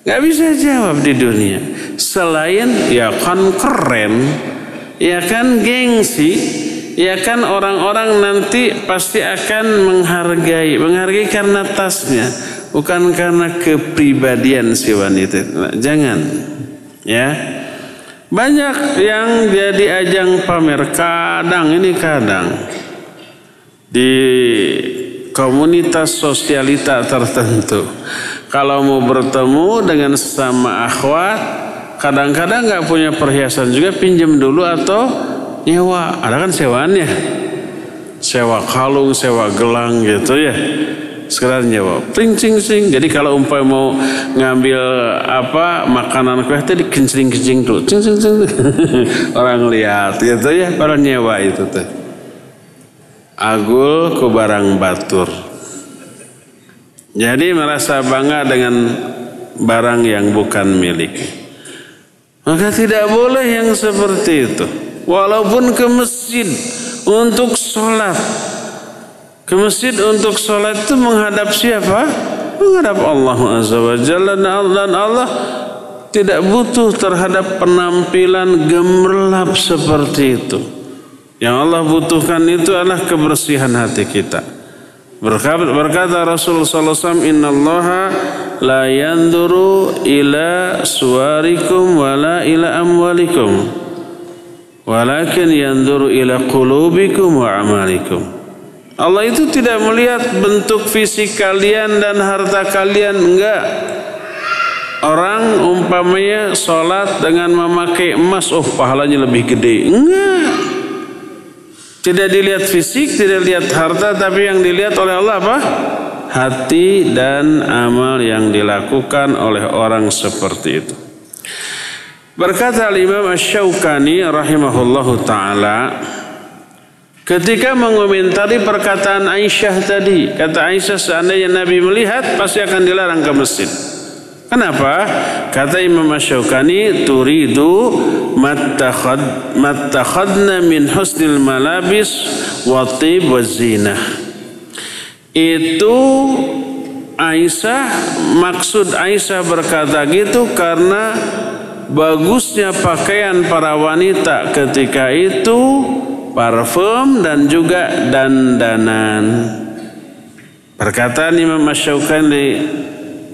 Nggak bisa jawab di dunia. Selain ya kan keren ya kan gengsi ya kan orang-orang nanti pasti akan menghargai menghargai karena tasnya bukan karena kepribadian si wanita. Nah, jangan ya. Banyak yang jadi ajang pamer kadang ini kadang. Di komunitas sosialita tertentu. Kalau mau bertemu dengan sesama akhwat kadang-kadang nggak punya perhiasan juga pinjam dulu atau nyewa. Ada kan sewaannya sewa kalung sewa gelang gitu ya sekarang nyewa pring cing cing jadi kalau umpah mau ngambil apa makanan kue itu dikencing kencing dulu cing cing cing (laughs) orang lihat gitu ya. Kalau nyewa itu tuh. Agul ke barang batur. Jadi merasa bangga dengan barang yang bukan milik. Maka tidak boleh yang seperti itu. Walaupun ke masjid untuk sholat. Ke masjid untuk sholat itu menghadap siapa? Menghadap Allah Azza wa Jalla dan Allah tidak butuh terhadap penampilan gemerlap seperti itu. Yang Allah butuhkan itu adalah kebersihan hati kita. Berkata Rasulullah SAW, Inna Allah la yanduru ila suarikum wala ila amwalikum. Walakin yanduru ila qulubikum wa amalikum. Allah itu tidak melihat bentuk fisik kalian dan harta kalian. Enggak. Orang umpamanya sholat dengan memakai emas, oh pahalanya lebih gede. Enggak. Tidak dilihat fisik, tidak dilihat harta, tapi yang dilihat oleh Allah apa? Hati dan amal yang dilakukan oleh orang seperti itu. Berkata Imam Ash-Shawqani rahimahullahu taala ketika mengomentari perkataan Aisyah tadi, kata Aisyah seandainya Nabi melihat pasti akan dilarang ke masjid. Kenapa? Kata Imam Ash-Shawqani turidu mattakhad mattakhadna min husnil malabis wa tib. Itu Aisyah maksud Aisyah berkata gitu karena bagusnya pakaian para wanita ketika itu parfum dan juga dandanan. Perkataan Imam Ash-Shawqani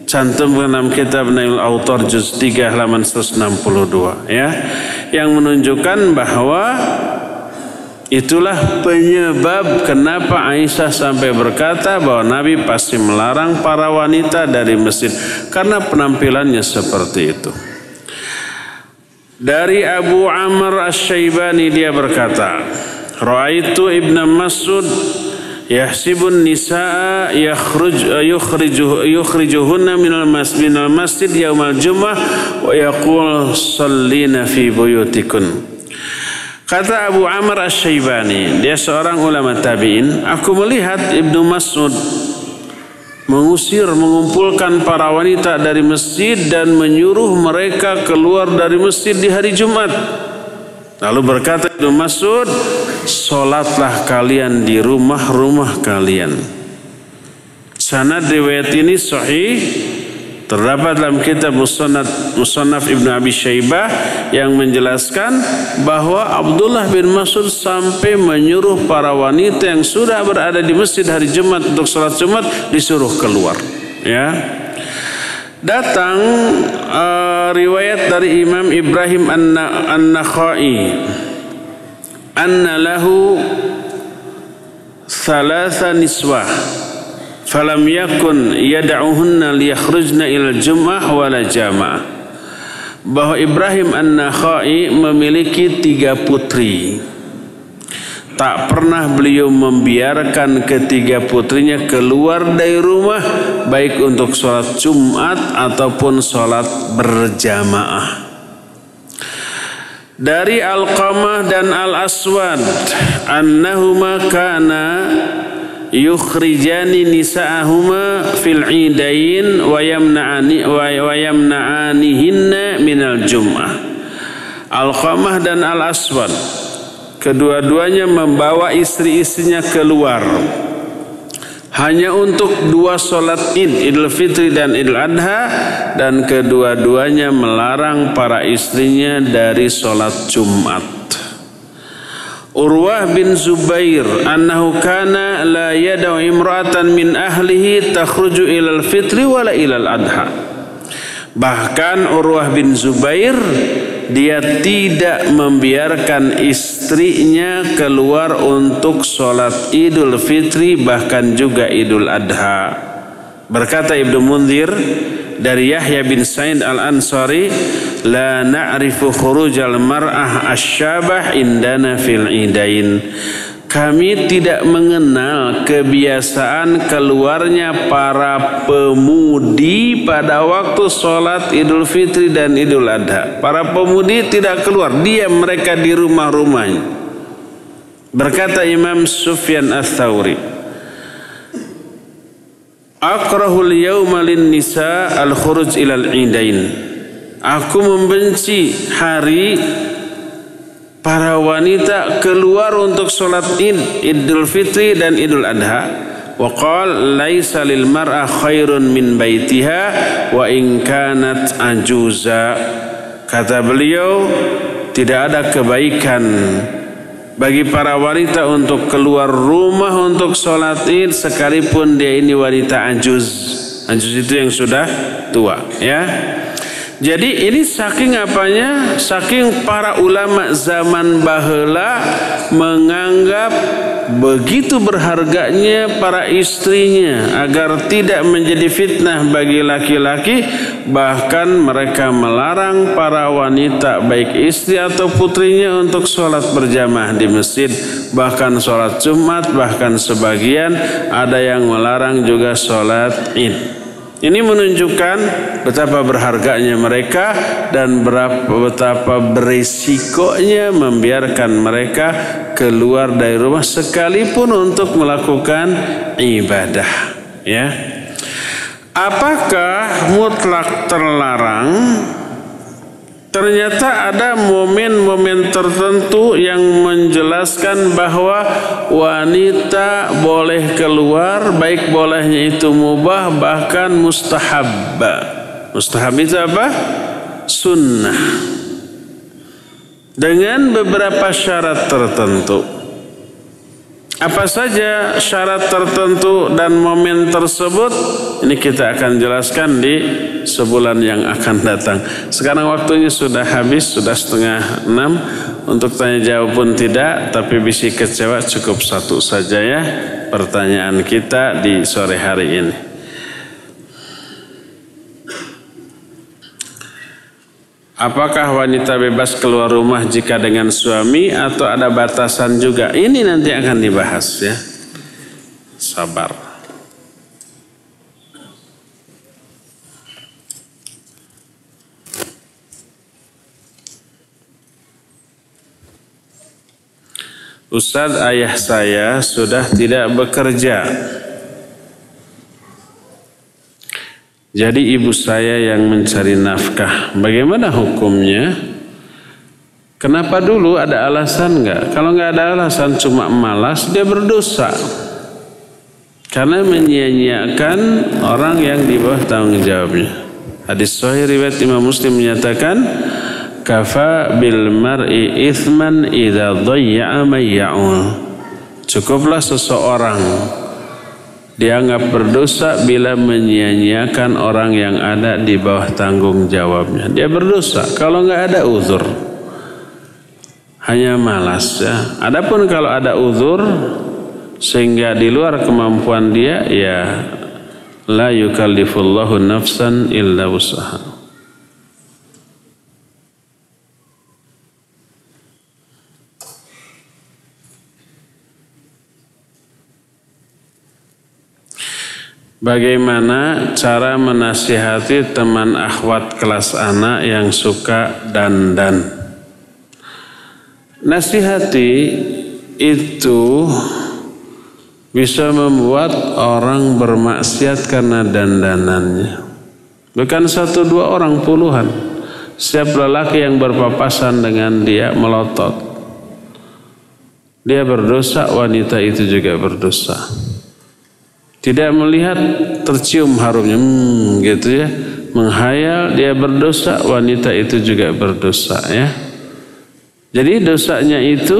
cantum dalam kitab Nail Autor juz 3 halaman 162 ya yang menunjukkan bahwa itulah penyebab kenapa Aisyah sampai berkata bahwa Nabi pasti melarang para wanita dari masjid karena penampilannya seperti itu. Dari Abu Amr Asy-Syaibani dia berkata, Ra'aitu Ibn Mas'ud yahsibun nisaa yakhruj yukhrijuh yukhrijuhunna minal mas minal masjid yaumal jum'ah wa yaqul sallina fi buyutikun Kata Abu Amr Asy-Syaibani, dia seorang ulama tabi'in, aku melihat Ibnu Mas'ud mengusir, mengumpulkan para wanita dari masjid dan menyuruh mereka keluar dari masjid di hari Jumat. Lalu berkata Ibnu Mas'ud, Solatlah kalian di rumah-rumah kalian. Sanad riwayat ini sahih terdapat dalam kitab Musannaf, Musannaf Ibnu Abi Syaibah yang menjelaskan bahwa Abdullah bin Mas'ud sampai menyuruh para wanita yang sudah berada di masjid hari Jumat untuk sholat Jumat disuruh keluar. Ya, datang uh, riwayat dari Imam Ibrahim An-Nakhai anna lahu thalatha niswah falam yakun yad'uhunna liyakhrujna ila jum'ah wala jama'ah bahwa Ibrahim An-Nakhai memiliki tiga putri. Tak pernah beliau membiarkan ketiga putrinya keluar dari rumah baik untuk sholat Jumat ataupun sholat berjamaah dari Al-Qamah dan Al-Aswad annahuma kana yukhrijani nisa'ahuma fil idain wa yamna'ani wa yamna'anihinna minal jum'ah. Al-Qamah dan Al-Aswad kedua-duanya membawa istri-istrinya keluar hanya untuk dua solat id idul fitri dan idul adha dan kedua-duanya melarang para istrinya dari solat jumat. Urwah bin Zubair annahu kana la yadau imra'atan min ahlihi takhruju ilal fitri wala ilal adha. Bahkan Urwah bin Zubair dia tidak membiarkan istrinya keluar untuk sholat idul fitri bahkan juga idul adha. Berkata Ibnu Munzir dari Yahya bin Said al-Ansari, La na'rifu khurujal mar'ah asyabah indana fil idain kami tidak mengenal kebiasaan keluarnya para pemudi pada waktu sholat idul fitri dan idul adha. Para pemudi tidak keluar, diam mereka di rumah-rumahnya. Berkata Imam Sufyan Ats-Tsauri, Akrahul yawma lin nisa al-khuruj ilal idain. Aku membenci hari para wanita keluar untuk sholat id idul fitri dan idul adha wa qal laisa lil mar'a khairun min baitiha wa in kanat ajuza. Kata beliau tidak ada kebaikan bagi para wanita untuk keluar rumah untuk sholat id sekalipun dia ini wanita ajuz ajuz itu yang sudah tua ya jadi ini saking apanya? Saking para ulama zaman bahula menganggap begitu berharganya para istrinya agar tidak menjadi fitnah bagi laki-laki bahkan mereka melarang para wanita baik istri atau putrinya untuk sholat berjamaah di masjid bahkan sholat Jumat bahkan sebagian ada yang melarang juga sholat id ini menunjukkan betapa berharganya mereka dan betapa berisikonya membiarkan mereka keluar dari rumah sekalipun untuk melakukan ibadah. Ya, apakah mutlak terlarang? Ternyata ada momen-momen tertentu yang menjelaskan bahwa wanita boleh keluar baik bolehnya itu mubah bahkan mustahab. Mustahab itu apa? Sunnah. Dengan beberapa syarat tertentu. Apa saja syarat tertentu dan momen tersebut ini kita akan jelaskan di sebulan yang akan datang. Sekarang waktunya sudah habis, sudah setengah enam. Untuk tanya jawab pun tidak, tapi bisi kecewa cukup satu saja ya pertanyaan kita di sore hari ini. Apakah wanita bebas keluar rumah jika dengan suami atau ada batasan juga? Ini nanti akan dibahas ya. Sabar. Ustadz ayah saya sudah tidak bekerja Jadi ibu saya yang mencari nafkah. Bagaimana hukumnya? Kenapa dulu ada alasan nggak? Kalau nggak ada alasan cuma malas, dia berdosa. Karena menyia-nyiakan orang yang di bawah tanggung jawabnya. Hadis Sahih riwayat Imam Muslim menyatakan, "Kafa bil mar'i ithman idza dhayya'a Cukuplah seseorang dianggap berdosa bila menyia-nyiakan orang yang ada di bawah tanggung jawabnya. Dia berdosa kalau nggak ada uzur. Hanya malas ya. Adapun kalau ada uzur sehingga di luar kemampuan dia ya la yukallifullahu nafsan illa usaha. Bagaimana cara menasihati teman akhwat kelas anak yang suka dandan? Nasihati itu bisa membuat orang bermaksiat karena dandanannya. Bukan satu dua orang puluhan. Setiap lelaki yang berpapasan dengan dia melotot. Dia berdosa, wanita itu juga berdosa. Tidak melihat tercium harumnya, hmm, gitu ya. Menghayal dia berdosa, wanita itu juga berdosa ya. Jadi dosanya itu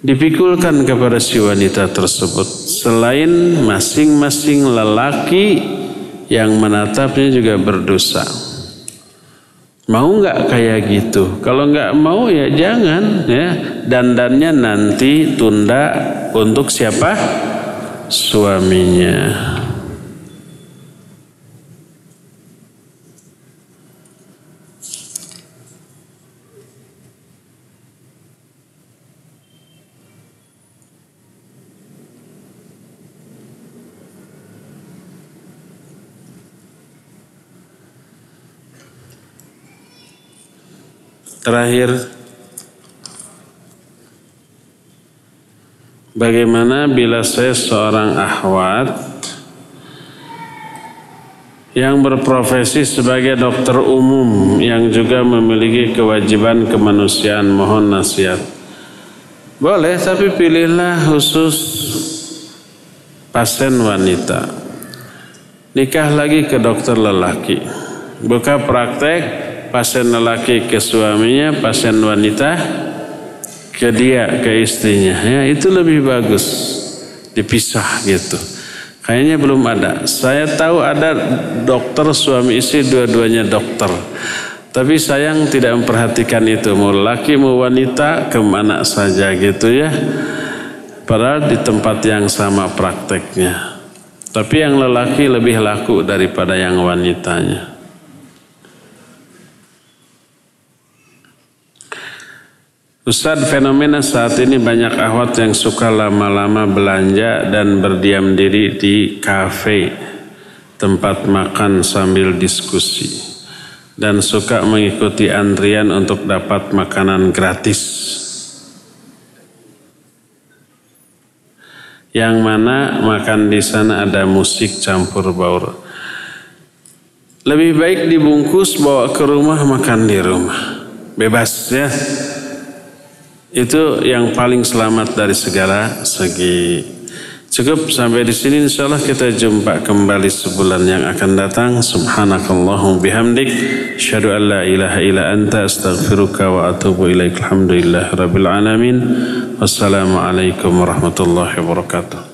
dipikulkan kepada si wanita tersebut. Selain masing-masing lelaki yang menatapnya juga berdosa. Mau nggak kayak gitu? Kalau nggak mau ya jangan ya. Dandannya nanti tunda untuk siapa? Suaminya. Terakhir Bagaimana bila saya seorang ahwat yang berprofesi sebagai dokter umum yang juga memiliki kewajiban kemanusiaan mohon nasihat. Boleh tapi pilihlah khusus pasien wanita. Nikah lagi ke dokter lelaki. Buka praktek pasien lelaki ke suaminya, pasien wanita ke dia ke istrinya. Ya itu lebih bagus. Dipisah gitu. Kayaknya belum ada. Saya tahu ada dokter suami istri dua-duanya dokter. Tapi sayang tidak memperhatikan itu. Mau laki mau wanita ke mana saja gitu ya. Padahal di tempat yang sama prakteknya. Tapi yang lelaki lebih laku daripada yang wanitanya Ustadz fenomena saat ini banyak ahwat yang suka lama-lama belanja dan berdiam diri di kafe tempat makan sambil diskusi dan suka mengikuti antrian untuk dapat makanan gratis. Yang mana makan di sana ada musik campur baur. Lebih baik dibungkus bawa ke rumah makan di rumah. Bebas ya itu yang paling selamat dari segala segi. Cukup sampai di sini insya Allah kita jumpa kembali sebulan yang akan datang. Subhanakallahum bihamdik. Asyhadu an la ilaha illa anta astaghfiruka wa atubu ilaik. Alhamdulillah rabbil alamin. Wassalamualaikum warahmatullahi wabarakatuh.